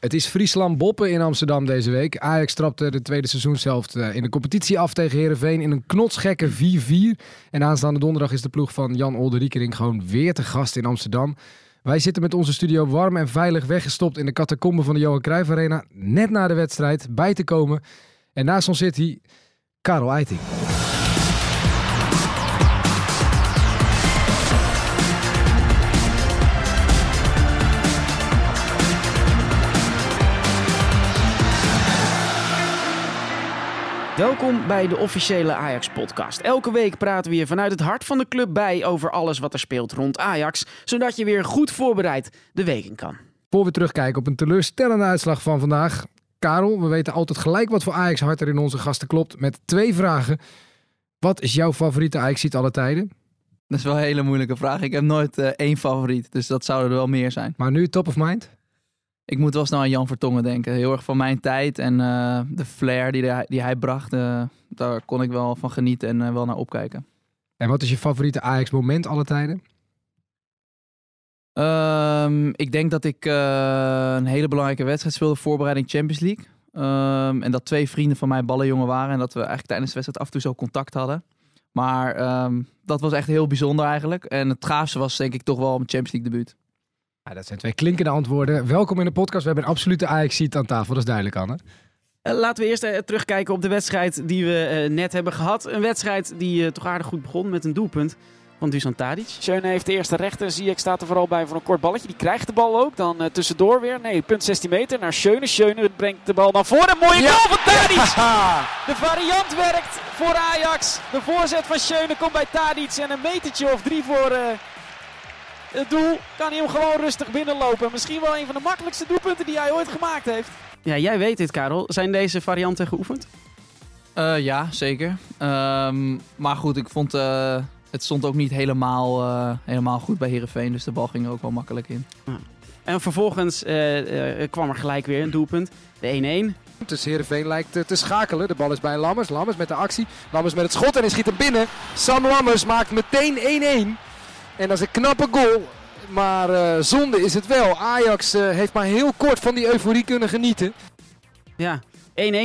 Het is Friesland Boppen in Amsterdam deze week. Ajax trapte de tweede seizoenshelft eh, in de competitie af tegen Herenveen in een knotsgekke 4-4. En aanstaande donderdag is de ploeg van Jan Olderikering gewoon weer te gast in Amsterdam. Wij zitten met onze studio warm en veilig weggestopt in de catacombe van de Johan Cruijff Arena. Net na de wedstrijd bij te komen. En naast ons zit hij Karel Eiting. Welkom bij de officiële Ajax-podcast. Elke week praten we je vanuit het hart van de club bij over alles wat er speelt rond Ajax, zodat je weer goed voorbereid de week in kan. Voor we terugkijken op een teleurstellende uitslag van vandaag. Karel, we weten altijd gelijk wat voor Ajax hart er in onze gasten klopt. Met twee vragen. Wat is jouw favoriete Ajax-ziet alle tijden? Dat is wel een hele moeilijke vraag. Ik heb nooit uh, één favoriet, dus dat zouden er wel meer zijn. Maar nu top of mind? Ik moet wel snel aan Jan Vertongen denken. Heel erg van mijn tijd en uh, de flair die, de, die hij bracht. Uh, daar kon ik wel van genieten en uh, wel naar opkijken. En wat is je favoriete Ajax-moment alle tijden? Um, ik denk dat ik een hele belangrijke wedstrijd speelde, voorbereiding Champions League. Um, en dat twee vrienden van mij ballenjongen waren en dat we eigenlijk tijdens de wedstrijd af en toe zo contact hadden. Maar um, dat was echt heel bijzonder eigenlijk. En het gaafste was denk ik toch wel mijn Champions League debuut. Ja, dat zijn twee klinkende antwoorden. Welkom in de podcast. We hebben een absolute Ajax-seat aan tafel, dat is duidelijk, Anne. Uh, laten we eerst uh, terugkijken op de wedstrijd die we uh, net hebben gehad. Een wedstrijd die toch aardig goed begon met een doelpunt van Dusan Tadic. Schöne heeft de eerste rechter. Zie ik staat er vooral bij voor een kort balletje. Die krijgt de bal ook. Dan tussendoor weer. Nee, punt 16 meter naar Schöne. Schöne brengt de bal naar voren. Mooie ja. goal van Tadic. de variant werkt voor Ajax. De voorzet van Schöne komt bij Tadic. En een metertje of drie voor het doel kan hij hem gewoon rustig binnenlopen. Misschien wel een van de makkelijkste doelpunten die hij ooit gemaakt heeft. Ja, jij weet dit, Karel. Zijn deze varianten geoefend? Uh, ja, zeker. Um, maar goed, ik vond uh, het stond ook niet helemaal, uh, helemaal goed bij Herenveen, dus de bal ging er ook wel makkelijk in. En vervolgens kwam er gelijk weer een doelpunt, de 1-1. Dus Heerenveen lijkt te schakelen. De bal is bij Lammers. Lammers met de actie. Lammers met het schot en hij schiet hem binnen. Sam Lammers maakt meteen 1-1. En dat is een knappe goal. Maar uh, zonde is het wel. Ajax uh, heeft maar heel kort van die euforie kunnen genieten. Ja, 1-1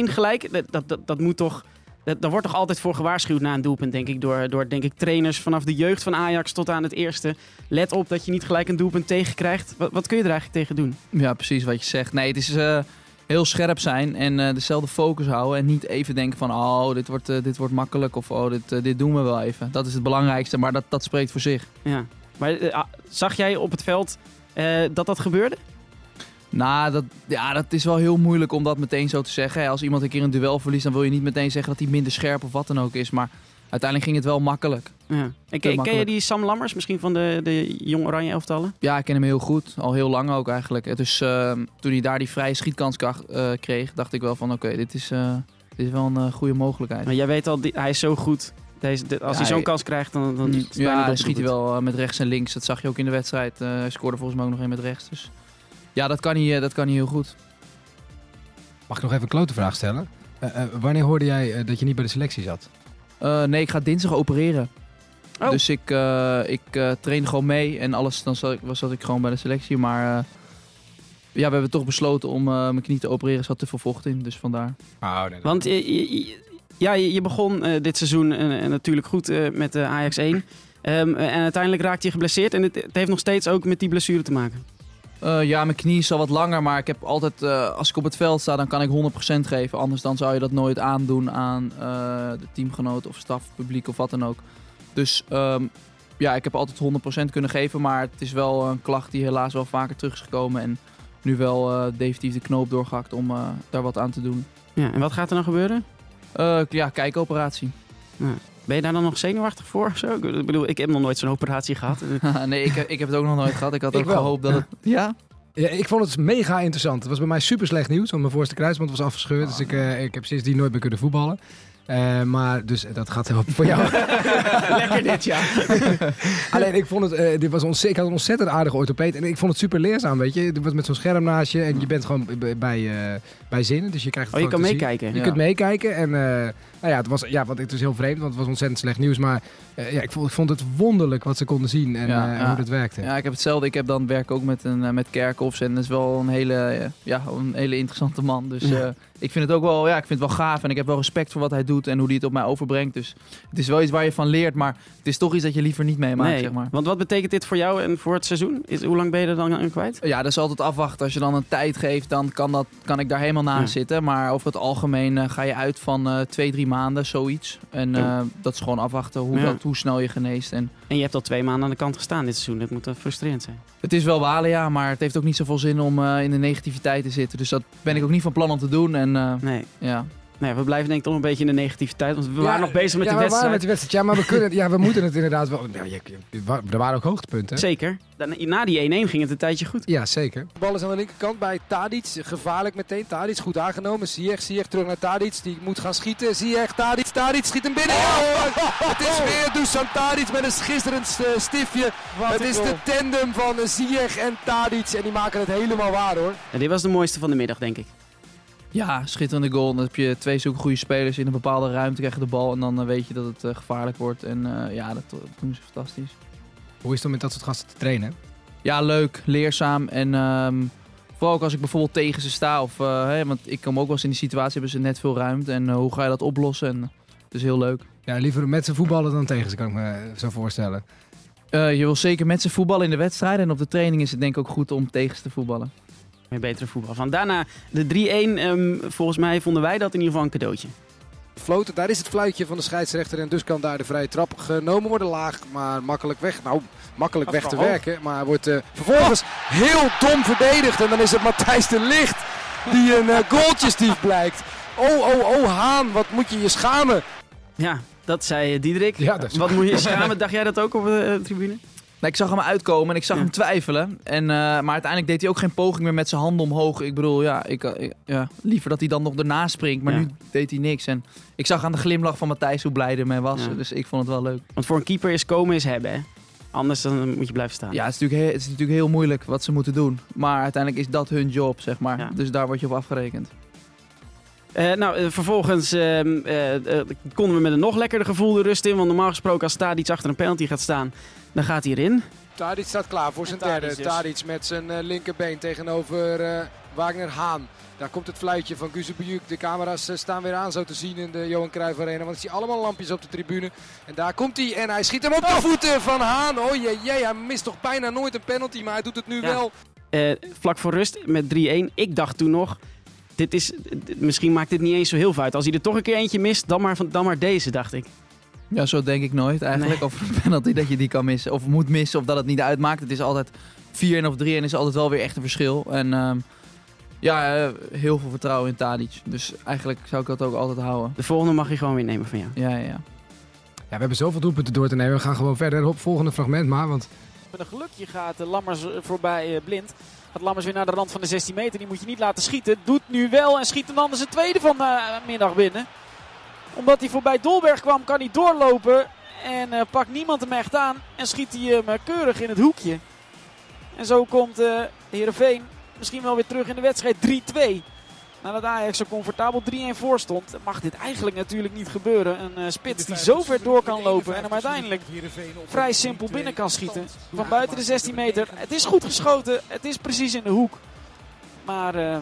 gelijk. Dat, dat, dat, moet toch... Dat, daar wordt toch altijd voor gewaarschuwd na een doelpunt, denk ik. Door, door denk ik, trainers vanaf de jeugd van Ajax tot aan het eerste. Let op dat je niet gelijk een doelpunt tegenkrijgt. Wat, wat kun je er eigenlijk tegen doen? Ja, precies wat je zegt. Nee, het is... Uh heel scherp zijn en uh, dezelfde focus houden. En niet even denken van, oh, dit wordt, uh, dit wordt makkelijk of oh, dit, uh, dit doen we wel even. Dat is het belangrijkste, maar dat, dat spreekt voor zich. Ja, maar zag jij op het veld dat dat gebeurde? Nou, dat, ja, dat is wel heel moeilijk om dat meteen zo te zeggen. Als iemand een keer een duel verliest, dan wil je niet meteen zeggen dat hij minder scherp of wat dan ook is. Maar uiteindelijk ging het wel makkelijk. Ja. En ken, ken, je die Sam Lammers misschien van de, de Jong Oranje elftallen? Ja, ik ken hem heel goed. Al heel lang ook eigenlijk. Dus uh, toen hij daar die vrije schietkans uh, kreeg, dacht ik wel van oké, okay, dit, is, uh, dit is wel een goede mogelijkheid. Maar jij weet al, die, hij is zo goed. Deze, de, als ja, hij zo'n kans krijgt, dan, dan mm, ja, dan schiet hij wel met rechts en links. Dat zag je ook in de wedstrijd. hij scoorde volgens mij ook nog een met rechts. Dus ja, dat kan hij, dat kan hij heel goed. Mag ik nog even een klote vraag stellen? wanneer hoorde jij dat je niet bij de selectie zat? Uh, nee, ik ga dinsdag opereren. Oh. Dus ik, uh, ik uh, train gewoon mee en alles. Dan zat ik, was zat ik gewoon bij de selectie. Maar ja, we hebben toch besloten om mijn knie te opereren. Er zat te veel vocht in, dus vandaar. Oh, nee, Want ja, je begon dit seizoen natuurlijk goed met de Ajax 1. Um, en uiteindelijk raakte je geblesseerd. En het, het heeft nog steeds ook met die blessure te maken. Uh, ja, mijn knie is al wat langer, maar ik heb altijd, uh, als ik op het veld sta, dan kan ik 100% geven. Anders dan zou je dat nooit aandoen aan uh, de teamgenoten of staf, publiek of wat dan ook. Dus um, ja, ik heb altijd 100% kunnen geven, maar het is wel een klacht die helaas wel vaker terug is gekomen. En nu wel definitief de knoop doorgehakt om daar wat aan te doen. Ja, en wat gaat er dan gebeuren? ja, kijkoperatie. Ja. Ben je daar dan nog zenuwachtig voor? Zo? Ik bedoel, ik heb nog nooit zo'n operatie gehad. nee, ik, ik heb het ook nog nooit gehad. Ik had ook gehoopt dat het... Ja? Ja, ik vond het mega interessant. Het was bij mij super slecht nieuws, want mijn voorste kruisband was afgescheurd. Dus ik, uh, ik heb sindsdien nooit meer kunnen voetballen. Eh, maar dus dat gaat helemaal voor jou. Lekker dit, ja. Alleen ik vond het, eh, dit was ontzettend, ik had een ontzettend aardige orthopeed en ik vond het super leerzaam, weet je. Het was met zo'n scherm naast je en je bent gewoon bij, eh, bij zinnen, dus je krijgt het Oh, je kan meekijken. Je Ja. kunt meekijken en eh, nou ja, het was, ja, wat, het was heel vreemd, want het was ontzettend slecht nieuws, maar eh, ja, ik vond, ik vond het wonderlijk wat ze konden zien en Ja, eh, ja. hoe dat werkte. Ja, ik heb hetzelfde. Ik heb dan werk ook met, een, eh, met Kerkhoffs en dat is wel een hele, ja, een hele interessante man. Dus Ja. eh, ik vind het ook wel, ja, ik vind het wel gaaf en ik heb wel respect voor wat hij doet en hoe hij het op mij overbrengt. Dus het is wel iets waar je van leert, maar het is toch iets dat je liever niet meemaakt, Nee, zeg maar. want wat betekent dit voor jou en voor het seizoen? Is, hoe lang ben je er dan aan kwijt? Ja, dat is altijd afwachten. Als je dan een tijd geeft, dan kan, dat, kan ik daar helemaal naast Ja. zitten. Maar over het algemeen ga je uit van eh, twee, drie maanden, zoiets. En eh, dat is gewoon afwachten hoe, Ja. dat, hoe snel je geneest. En En je hebt al twee maanden aan de kant gestaan dit seizoen. Dat moet eh, frustrerend zijn. het is wel balen, ja, maar het heeft ook niet zoveel zin om eh, in de negativiteit te zitten. Dus dat ben ik ook niet van plan om te doen. En eh, Nee. ja, nee, we blijven denk ik toch een beetje in de negativiteit. Want we Ja, waren nog bezig met ja, de we wedstrijd. waren met de wedstrijd. Ja, maar we, kunnen, ja, we moeten het inderdaad wel... Ja, je- je- er waren ook hoogtepunten. Zeker. Dan- Na die 1-1 ging het een tijdje goed. Ja, zeker. De bal is aan de linkerkant bij Tadic. Gevaarlijk meteen. Tadic goed aangenomen. Ziyech, Ziyech terug naar Tadic. Die moet gaan schieten. Ziyech, Tadic, Tadic schiet hem binnen. Oh, het is weer Dusan Tadic met een schitterend eh, stiftje. het is de tandem van Ziyech en Tadic. En die maken het helemaal waar hoor. En dit was de mooiste van de middag, denk ik. Ja, schitterende goal. Dan heb je twee zulke goede spelers in een bepaalde ruimte, krijg je de bal. En dan eh, weet je dat het eh, gevaarlijk wordt. En eh, ja, dat, dat doen ze fantastisch. Hoe is het om met dat soort gasten te trainen? Ja, leuk, leerzaam. En ehm, vooral ook als ik bijvoorbeeld tegen ze sta. Of, want ik kom ook wel eens in die situatie, hebben ze net veel ruimte. En hoe ga je dat oplossen? En, het is heel leuk. Ja, liever met ze voetballen dan tegen ze, kan ik me zo voorstellen. Je wil zeker met ze voetballen in de wedstrijd. En op de training is het denk ik ook goed om tegen ze te voetballen. Meer betere voetbal. Van daarna de 3-1. ehm, volgens mij vonden wij dat in ieder geval een cadeautje. Floten, daar is het fluitje van de scheidsrechter. En dus kan daar de vrije trap genomen worden. Laag, maar makkelijk weg. Nou, makkelijk weg te werken. Maar wordt eh, vervolgens heel dom verdedigd. En dan is het Matthijs de Licht die een uh, goaltjesdief blijkt. Oh, oh, oh, Haan, wat moet je je schamen. Ja, dat zei eh, Diederik. Ja, dat is- Wat moet je schamen? Dacht jij dat ook op de tribune? Nou, ik zag hem uitkomen en ik zag Ja. hem twijfelen. En, eh, maar uiteindelijk deed hij ook geen poging meer met zijn handen omhoog. Ik bedoel, ja, ik, eh, ik- ja, liever dat hij dan nog ernaast springt. Maar Ja. nu deed hij niks. En ik zag aan de glimlach van Matthijs hoe blij hij ermee was. Dus ik vond het wel leuk. Want voor een keeper is komen is hebben, hè? Anders dan moet je blijven staan. Ja, het is, natuurlijk heel, het is natuurlijk heel moeilijk wat ze moeten doen. Maar uiteindelijk is dat hun job, zeg maar. Dus daar word je op afgerekend. Eh, nou, vervolgens ehm, eh, eh, konden we met een nog lekkerder gevoel de rust in. Want normaal gesproken als Stadic achter een penalty gaat staan, dan gaat hij erin. Tadic staat klaar voor zijn Tadic derde. dus. Tadic met zijn eh, linkerbeen tegenover eh, Wagner Haan. Daar komt het fluitje van Guzebujuk. De camera's eh, staan weer aan zo te zien in de Johan Cruijff Arena. Want ik zie allemaal lampjes op de tribune. En daar komt hij en hij schiet hem op de voeten van Haan. Oh jee, jee, hij mist toch bijna nooit een penalty, maar hij doet het nu Ja. wel. Eh, vlak voor rust met 3-1. Ik dacht toen nog, dit is, dit- misschien maakt dit niet eens zo heel veel uit. Als hij er toch een keer eentje mist, dan maar, van- dan maar deze, dacht ik. Ja, zo denk ik nooit eigenlijk. Of een penalty dat je die kan missen. Of moet missen of dat het niet uitmaakt. Het is altijd 4-1 of 3-1 is altijd wel weer echt een verschil. En ehm, ja, eh, heel veel vertrouwen in Tadic. Dus eigenlijk zou ik dat ook altijd houden. De volgende mag je gewoon weer nemen van jou. Ja, ja, ja. Ja, we hebben zoveel doelpunten door te nemen. We gaan gewoon verder. Hop, volgende fragment maar. Want Met een gelukje gaat eh, Lammers eh, voorbij eh, blind. Gaat Lammers weer naar de rand van de 16 meter. Die moet je niet laten schieten. Doet nu wel en schiet hem dan zijn tweede van de middag binnen. Omdat hij voorbij Dolberg kwam, kan hij doorlopen. En eh, pakt niemand hem echt aan. En schiet hij hem eh, keurig in het hoekje. En zo komt eh Heerenveen misschien wel weer terug in de wedstrijd 3-2. Nadat Ajax zo comfortabel 3-1 voor stond, mag dit eigenlijk natuurlijk niet gebeuren. Een spits die zo ver door kan lopen en hem uiteindelijk vrij simpel binnen kan schieten. Van buiten de 16 meter. Het is goed geschoten, het is precies in de hoek. Maar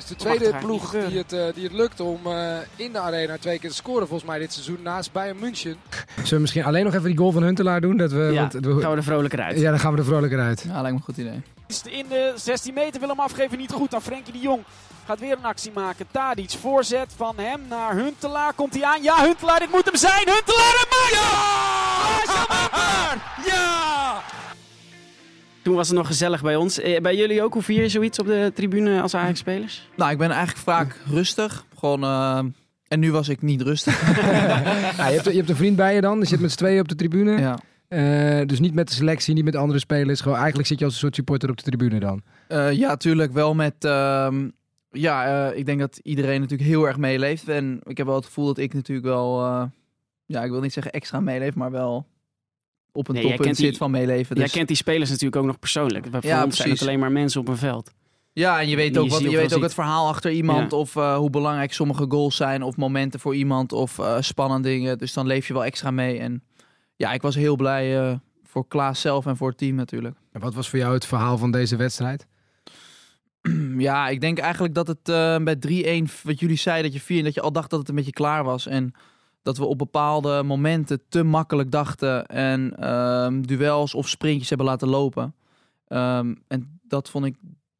Dus de tweede ploeg die het, eh, die het lukt om eh, in de arena twee keer te scoren volgens mij dit seizoen naast Bayern München. zullen we misschien alleen nog even die goal van Huntelaar doen? Dat we, ja, want we- gaan we er vrolijker uit. ja, dan gaan we er vrolijker uit. Ja, lijkt me een goed idee. is in de 16 meter wil hem afgeven niet goed. Dan Frenkie de Jong gaat weer een actie maken. Tadic voorzet van hem naar Huntelaar. Komt hij aan? Ja, Huntelaar, dit moet hem zijn. Huntelaar en maakt hem! Ja! Toen was het nog gezellig bij ons. Eh, bij jullie ook? Hoe vier je zoiets op de tribune als Ajax-spelers? Nou, ik ben eigenlijk vaak rustig. Gewoon, eh, en nu was ik niet rustig. Ja, je, hebt, je hebt een vriend bij je dan. Je zit met z'n tweeën op de tribune. ja. Eh, dus niet met de selectie, niet met andere spelers. Gewoon, eigenlijk zit je als een soort supporter op de tribune dan. Eh, ja, tuurlijk wel met, ehm, Ja, eh, ik denk dat iedereen natuurlijk heel erg meeleeft. En ik heb wel het gevoel dat ik natuurlijk wel, eh, ja, ik wil niet zeggen extra meeleef, maar wel op een Nee, jij toppunt kent die- zit van meeleven. Jij Dus, kent die spelers natuurlijk ook nog persoonlijk. Voor Ja, ons zijn het alleen maar mensen op een veld. ja, en je weet ook, je wat, je weet ook het verhaal achter iemand Ja. of eh, hoe belangrijk sommige goals zijn of momenten voor iemand of eh, spannende dingen. Dus dan leef je wel extra mee. En ja, ik was heel blij eh, voor Klaas zelf en voor het team natuurlijk. En wat was voor jou het verhaal van deze wedstrijd? Ja, ik denk eigenlijk dat het eh bij 3-1, wat jullie zeiden, dat je 4 dat je al dacht dat het een beetje klaar was. En dat we op bepaalde momenten te makkelijk dachten en ehm, duels of sprintjes hebben laten lopen. Ehm, en dat vond ik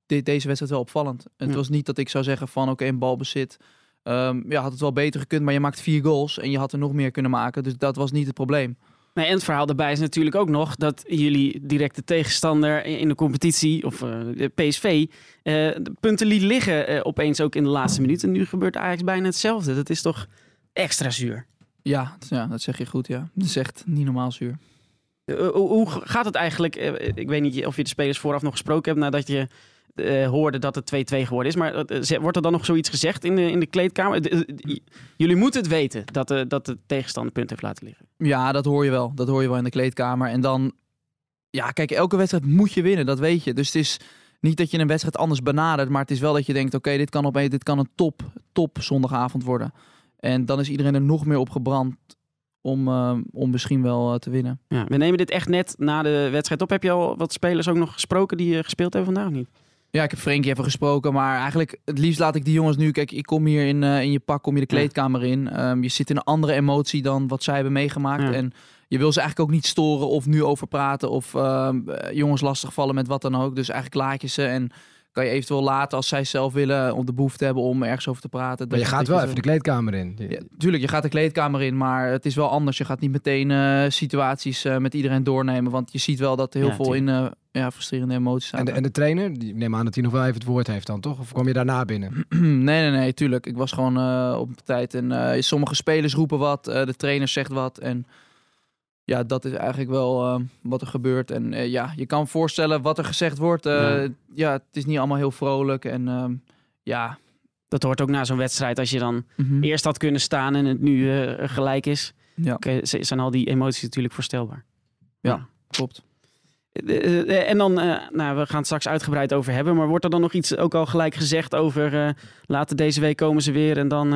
de- deze wedstrijd wel opvallend. Het Ja. was niet dat ik zou zeggen van oké, een balbezit. Ehm ja, had het wel beter gekund, maar je maakt vier goals en je had er nog meer kunnen maken. Dus dat was niet het probleem. Nee, en het verhaal daarbij is natuurlijk ook nog dat jullie directe tegenstander in de competitie, of eh, de PSV, eh, punten liet liggen eh, opeens ook in de laatste minuut. En nu gebeurt Ajax bijna hetzelfde. Dat is toch extra zuur. Ja, ja dat zeg je goed, ja. Dat is echt niet normaal zuur. Eh, hoe, hoe gaat het eigenlijk? Eh, ik weet niet of je de spelers vooraf nog gesproken hebt nadat je eh, hoorde dat het 2-2 geworden is. Maar eh, wordt er dan nog zoiets gezegd in de, in de kleedkamer? Eh, eh, jullie moeten het weten dat, de dat de tegenstander punten heeft laten liggen. Ja, dat hoor je wel. Dat hoor je wel in de kleedkamer. En dan, ja, kijk, elke wedstrijd moet je winnen, dat weet je. Dus het is niet dat je een wedstrijd anders benadert, maar het is wel dat je denkt, oké, dit kan op dit kan een top, top zondagavond worden. En dan is iedereen er nog meer op gebrand om, eh, om misschien wel eh, te winnen. Ja, we nemen dit echt net na de wedstrijd op. Heb je al wat spelers ook nog gesproken die eh, gespeeld hebben vandaag of niet? Ja, ik heb Frenkie even gesproken, maar eigenlijk het liefst laat ik die jongens nu... Kijk, ik kom hier in, in je pak, kom je de kleedkamer in. Ehm, je zit in een andere emotie dan wat zij hebben meegemaakt. Ja. En je wil ze eigenlijk ook niet storen of nu over praten of ehm, eh, jongens lastigvallen met wat dan ook. Dus eigenlijk laat je ze en kan je eventueel laten als zij zelf willen of de behoefte hebben om ergens over te praten. Maar je gaat wel even de kleedkamer in. Ja, tuurlijk, je gaat de kleedkamer in, maar het is wel anders. Je gaat niet meteen eh, situaties eh, met iedereen doornemen, want je ziet wel dat er heel Ja, veel in eh, ja, frustrerende emoties zijn. En de, en de trainer, die neem aan dat hij nog wel even het woord heeft dan, toch? Of kwam je daarna binnen? nee, nee, nee, tuurlijk. Ik was gewoon eh, op tijd. En eh, sommige spelers roepen wat, eh, de trainer zegt wat. En ja, dat is eigenlijk wel eh, wat er gebeurt. En eh, ja, je kan voorstellen wat er gezegd wordt. Eh, Ja. ja. het is niet allemaal heel vrolijk. En ehm, ja. Dat hoort ook na zo'n wedstrijd als je dan mhm. eerst had kunnen staan en het nu gelijk is. Ja, Oké, z- zijn al die emoties natuurlijk voorstelbaar. Ja. klopt. En dan, nou, we gaan het straks uitgebreid over hebben, maar wordt er dan nog iets ook al gelijk gezegd over later deze week komen ze weer en dan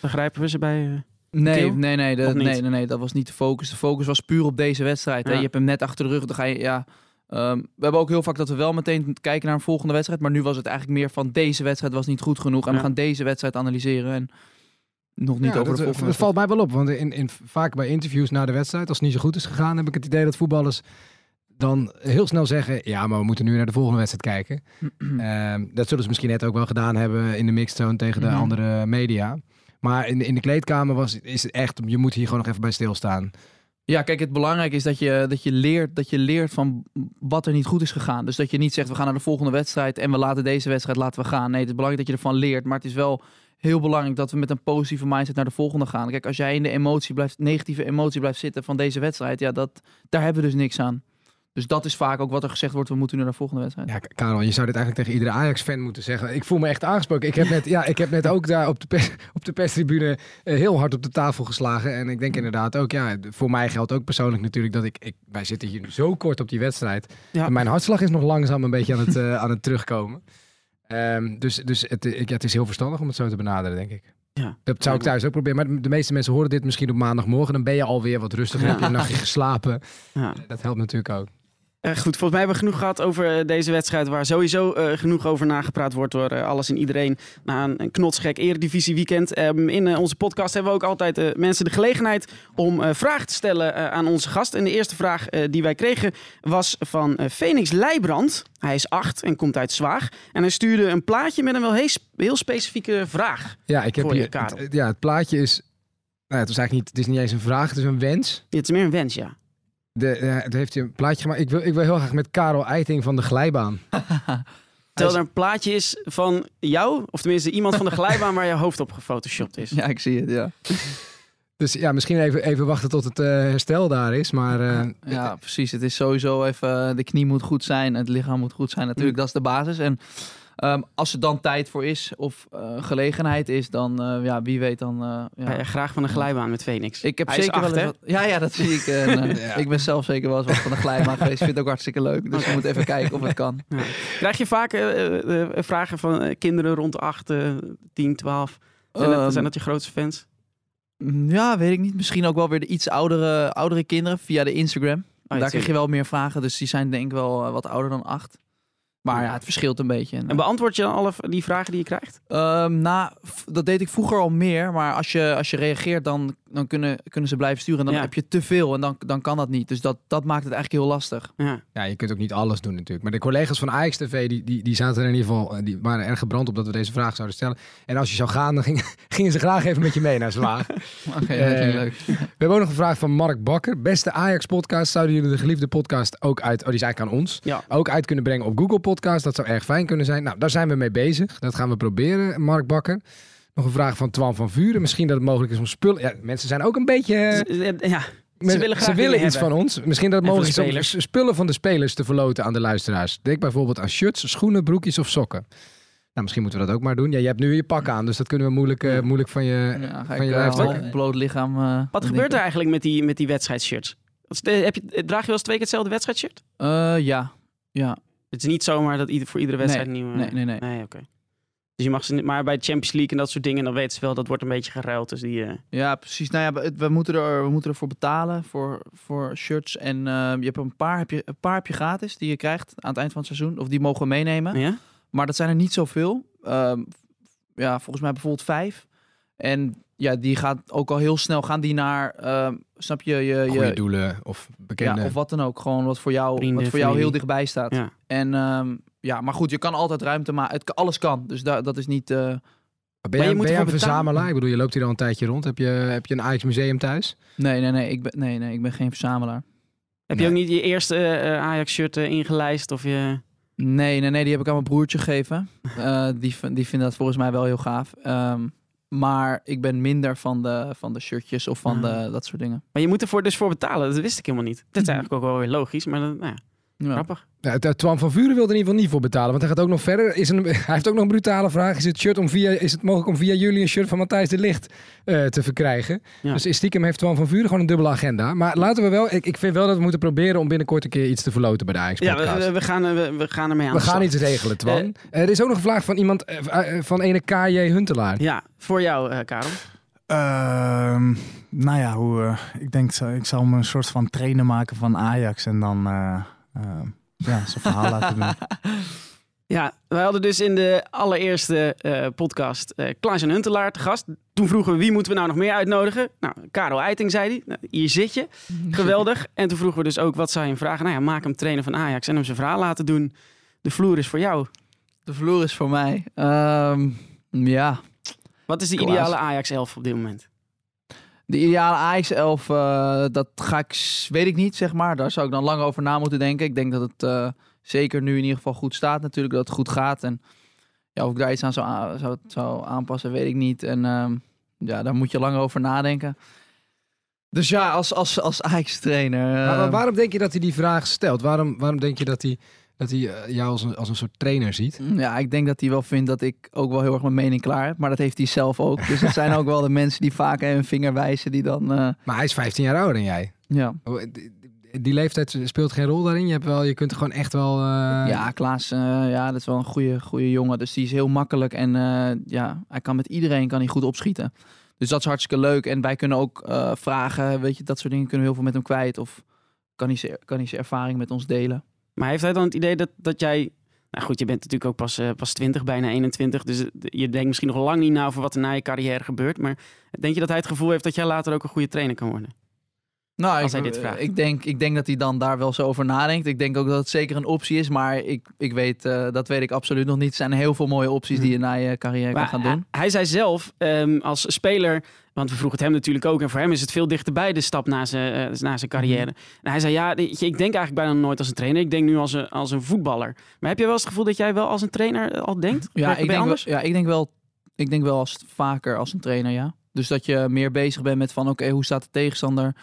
begrijpen we ze bij. Eh, Nee, nee, nee, de- nee, nee, nee, dat was niet de focus. De focus was puur op deze wedstrijd. hè. Je hebt hem net achter de rug. Dan ga je, ja, ehm, we hebben ook heel vaak dat we wel meteen kijken naar een volgende wedstrijd. Maar nu was het eigenlijk meer van deze wedstrijd was niet goed genoeg. En Ja. we gaan deze wedstrijd analyseren. En nog niet Ja, over dat, de volgende dat valt mij wel op, want in, in, vaak bij interviews na de wedstrijd, als het niet zo goed is gegaan, heb ik het idee dat voetballers dan heel snel zeggen, ja, maar we moeten nu naar de volgende wedstrijd kijken. Ehm, dat zullen ze misschien net ook wel gedaan hebben in de mixzone tegen de Mhm. andere media. Maar in, in de kleedkamer was, is het echt, je moet hier gewoon nog even bij stilstaan. Ja, kijk, het belangrijke is dat je, dat, je leert, dat je leert van wat er niet goed is gegaan. Dus dat je niet zegt, we gaan naar de volgende wedstrijd en we laten deze wedstrijd laten we gaan. Nee, het is belangrijk dat je ervan leert. Maar het is wel heel belangrijk dat we met een positieve mindset naar de volgende gaan. Kijk, als jij in de emotie blijft, negatieve emotie blijft zitten van deze wedstrijd, ja, dat, daar hebben we dus niks aan. Dus dat is vaak ook wat er gezegd wordt, we moeten nu naar de volgende wedstrijd. Ja, Karel, je zou dit eigenlijk tegen iedere Ajax-fan moeten zeggen. Ik voel me echt aangesproken. Ik heb net, ja, ik heb net ook daar op de, pers, op de perstribune eh, heel hard op de tafel geslagen. En ik denk inderdaad ook, ja, voor mij geldt ook persoonlijk natuurlijk dat ik, ik wij zitten hier nu zo kort op die wedstrijd. Ja. En mijn hartslag is nog langzaam een beetje aan het, eh, aan het terugkomen. Ehm, dus dus het, eh, ja, het is heel verstandig om het zo te benaderen, denk ik. Ja. Dat zou ik thuis ook proberen. Maar de meeste mensen horen dit misschien op maandagmorgen. Dan ben je alweer wat rustiger. Ja. Heb je een nachtje geslapen. ja. Dat helpt natuurlijk ook. Eh, goed, volgens mij hebben we genoeg gehad over eh, deze wedstrijd, waar sowieso eh, genoeg over nagepraat wordt door alles en iedereen na een, een knotsgek eredivisie weekend. Ehm, in onze podcast hebben we ook altijd mensen de gelegenheid om vragen te stellen aan onze gast. En de eerste vraag die wij kregen was van Phoenix Leijbrand. Hij is acht en komt uit Zwaag. En hij stuurde een plaatje met een wel heel, sp- heel specifieke vraag. Ja, ik heb Voor je. Karel. het, ja, het plaatje is. Nou, het, is eigenlijk niet, het is niet eens een vraag, het is een wens. Dit is meer een wens, ja. De, eh, het heeft hij een plaatje gemaakt. Ik wil, ik wil heel graag met Karel Eiting van de Glijbaan. Terwijl er een plaatje is van jou, of tenminste iemand van de glijbaan waar je hoofd op gefotoshopt is. Ja, ik zie het, ja. Dus ja, misschien even, even wachten tot het eh, herstel daar is. Maar eh, Ja, precies. Het is sowieso even, de knie moet goed zijn, het lichaam moet goed zijn natuurlijk, dat is de basis. En Ehm, als er dan tijd voor is of eh, gelegenheid is, dan ja, wie weet dan. ja. Ja, graag van een glijbaan met Phoenix. Ik heb zeker wel eens wat, Ja, ja, dat zie ik. ja. Ik ben zelf zeker wel eens wat van een glijbaan geweest. Ik vind het ook hartstikke leuk. Dus we moeten even kijken of het kan. Krijg je vaak vragen van kinderen rond de 8, 10, 12? Zijn, dat, zijn dat je grootste fans? Mm, ja, weet ik niet. Misschien ook wel weer de iets oudere, oudere kinderen via de Instagram. Oh, Daar krijg je wel meer vragen. Dus die zijn denk ik wel eh, wat ouder dan acht. Maar ja, het verschilt een beetje. En beantwoord je dan alle die vragen die je krijgt? Um, nou, dat deed ik vroeger al meer. Maar als je, als je reageert, dan, dan kunnen, kunnen ze blijven sturen. En dan heb je te veel en dan, dan kan dat niet. Dus dat, dat maakt het eigenlijk heel lastig. Ja. ja, je kunt ook niet alles doen natuurlijk. Maar de collega's van Ajax TV, die, die, die zaten er in ieder geval... Die waren erg gebrand op dat we deze vraag zouden stellen. En als je zou gaan, dan gingen, gingen ze graag even met je mee naar Zwaag. Oké, okay, uh, leuk. We hebben ook nog een vraag van Mark Bakker. Beste Ajax-podcast, zouden jullie de geliefde podcast ook uit... Oh, die is eigenlijk aan ons. Ja. Ook uit kunnen brengen op Google Podcast. Dat zou erg fijn kunnen zijn. Nou, daar zijn we mee bezig. Dat gaan we proberen, Mark Bakker. Nog een vraag van Twan van Vuren. Misschien dat het mogelijk is om spullen... Ja, mensen zijn ook een beetje... Ja, ze willen, ze willen iets van ons. Misschien dat het mogelijk is om spullen van de spelers te verloten aan de luisteraars. Denk bijvoorbeeld aan shirts, schoenen, broekjes of sokken. Nou, misschien moeten we dat ook maar doen. Ja, je hebt nu je pak aan, dus dat kunnen we moeilijk, uh, moeilijk van je, ja, van je bloot lichaam. Uh, Wat gebeurt er eigenlijk met die, met die wedstrijdshirts? Heb je, draag je wel eens twee keer hetzelfde wedstrijdshirt? ja, ja. Het is niet zomaar dat ieder, voor iedere wedstrijd nee, nieuw... Nee, nee, nee. nee oké. Dus je mag ze maar bij de Champions League en dat soort dingen, dan weten ze wel dat wordt een beetje geruild. Dus die, uh... Ja, precies. Nou ja, we moeten er, we moeten ervoor betalen voor, voor shirts. En uh, je hebt een paar, heb je, een paar heb je gratis die je krijgt aan het eind van het seizoen. Of die mogen we meenemen. Ja? Maar dat zijn er niet zoveel. Uh, ja, volgens mij bijvoorbeeld vijf. En ja, die gaat ook al heel snel gaan die naar, uh, snap je, je, je doelen of bekende. Ja, of wat dan ook. Gewoon wat voor jou, Vrienden, wat voor jou heel dichtbij staat. Ja. En um, ja, maar goed, je kan altijd ruimte maken. Alles kan, dus da dat is niet... Uh... Ben je, je, ben je een verzamelaar? Ik bedoel, je loopt hier al een tijdje rond. Heb je, heb je een Ajax museum thuis? Nee, nee, nee. Ik ben, nee, nee, ik ben geen verzamelaar. Heb je ook niet je eerste uh, Ajax-shirt uh, ingelijst? Of je... Nee, nee, nee. Die heb ik aan mijn broertje gegeven. uh, die, die vindt dat volgens mij wel heel gaaf. Um, maar ik ben minder van de, van de shirtjes of van de, dat soort dingen. Maar je moet ervoor dus voor betalen. Dat wist ik helemaal niet. Dat is eigenlijk ook wel weer logisch. Maar dan, nou ja. Ja. Grappig. Ja, Twan van Vuren wil er in ieder geval niet voor betalen. Want hij gaat ook nog verder. Is een, hij heeft ook nog een brutale vraag. Is het, shirt om via, is het mogelijk om via jullie een shirt van Matthijs de Licht uh, te verkrijgen? Ja. Dus stiekem heeft Twan van Vuren gewoon een dubbele agenda. Maar laten we wel... Ik, ik vind wel dat we moeten proberen om binnenkort een keer iets te verloten bij de Ajax Ja, we, we, gaan, we, we gaan ermee aan We gaan iets regelen, Twan. Uh, er is ook nog een vraag van iemand... Uh, van ene KJ Huntelaar. Ja, voor jou, Karel. Ehm, nou ja, hoe, ik denk, ik zal me een soort van trainer maken van Ajax en dan ja, zijn verhaal laten doen. Ja, wij hadden dus in de allereerste uh, podcast uh, Klaas en Huntelaar te gast. Toen vroegen we wie moeten we nou nog meer uitnodigen. Nou, Karel Eiting zei hij. Nou, hier zit je. Geweldig. En toen vroegen we dus ook wat zou je hem vragen. Nou ja, maak hem trainer van Ajax en hem zijn verhaal laten doen. De vloer is voor jou. De vloer is voor mij. Um, ja. Wat is de ideale Ajax 11 op dit moment? De ideale Ajax 11, uh, dat ga ik, weet ik niet, zeg maar. Daar zou ik dan lang over na moeten denken. Ik denk dat het uh, zeker nu in ieder geval goed staat natuurlijk, dat het goed gaat. En ja, of ik daar iets aan zou, zou, zou aanpassen, weet ik niet. En uh, ja, daar moet je lang over nadenken. Dus ja, als, als, als Ajax-trainer... Maar ehm, waarom denk je dat hij die vraag stelt? Waarom, waarom denk je dat hij dat hij uh, jou als een, als een soort trainer ziet? Mm, ja, ik denk dat hij wel vindt dat ik ook wel heel erg mijn mening klaar heb. Maar dat heeft hij zelf ook. Dus het zijn ook wel de mensen die vaak een vinger wijzen die dan... Uh... Maar hij is 15 jaar ouder dan jij. Ja. Oh, die leeftijd speelt geen rol daarin. Je, hebt wel, je kunt gewoon echt wel. Uh... Ja, Klaas, uh, ja, dat is wel een goede, goede jongen. Dus die is heel makkelijk en ja, hij kan met iedereen kan hij goed opschieten. Dus dat is hartstikke leuk. En wij kunnen ook vragen, weet je, dat soort dingen kunnen we heel veel met hem kwijt. Of kan hij zijn, kan hij zijn ervaring met ons delen. Maar heeft hij dan het idee dat, dat jij... Nou goed, je bent natuurlijk ook pas, uh, pas 20, bijna 21. Dus je denkt misschien nog lang niet na over wat er na je carrière gebeurt. Maar denk je dat hij het gevoel heeft dat jij later ook een goede trainer kan worden? Nou, als ik, hij dit vraagt. Ik denk, ik denk dat hij dan daar wel zo over nadenkt. Ik denk ook dat het zeker een optie is. Maar ik, ik weet, uh, dat weet ik absoluut nog niet. Er zijn heel veel mooie opties die je na je carrière maar kan gaan doen. Hij, hij zei zelf, um, als speler want we vroegen het hem natuurlijk ook. En voor hem is het veel dichterbij de stap na zijn, uh, na zijn carrière. Mm En hij zei, ja, ik denk eigenlijk bijna nooit als een trainer. Ik denk nu als een, als een voetballer. Maar heb je wel eens het gevoel dat jij wel als een trainer eh, al denkt? Ja, ik denk? Wel, ja ik denk wel, ik denk wel als, vaker als een trainer, ja. Dus dat je meer bezig bent met van, oké, hoe staat de tegenstander?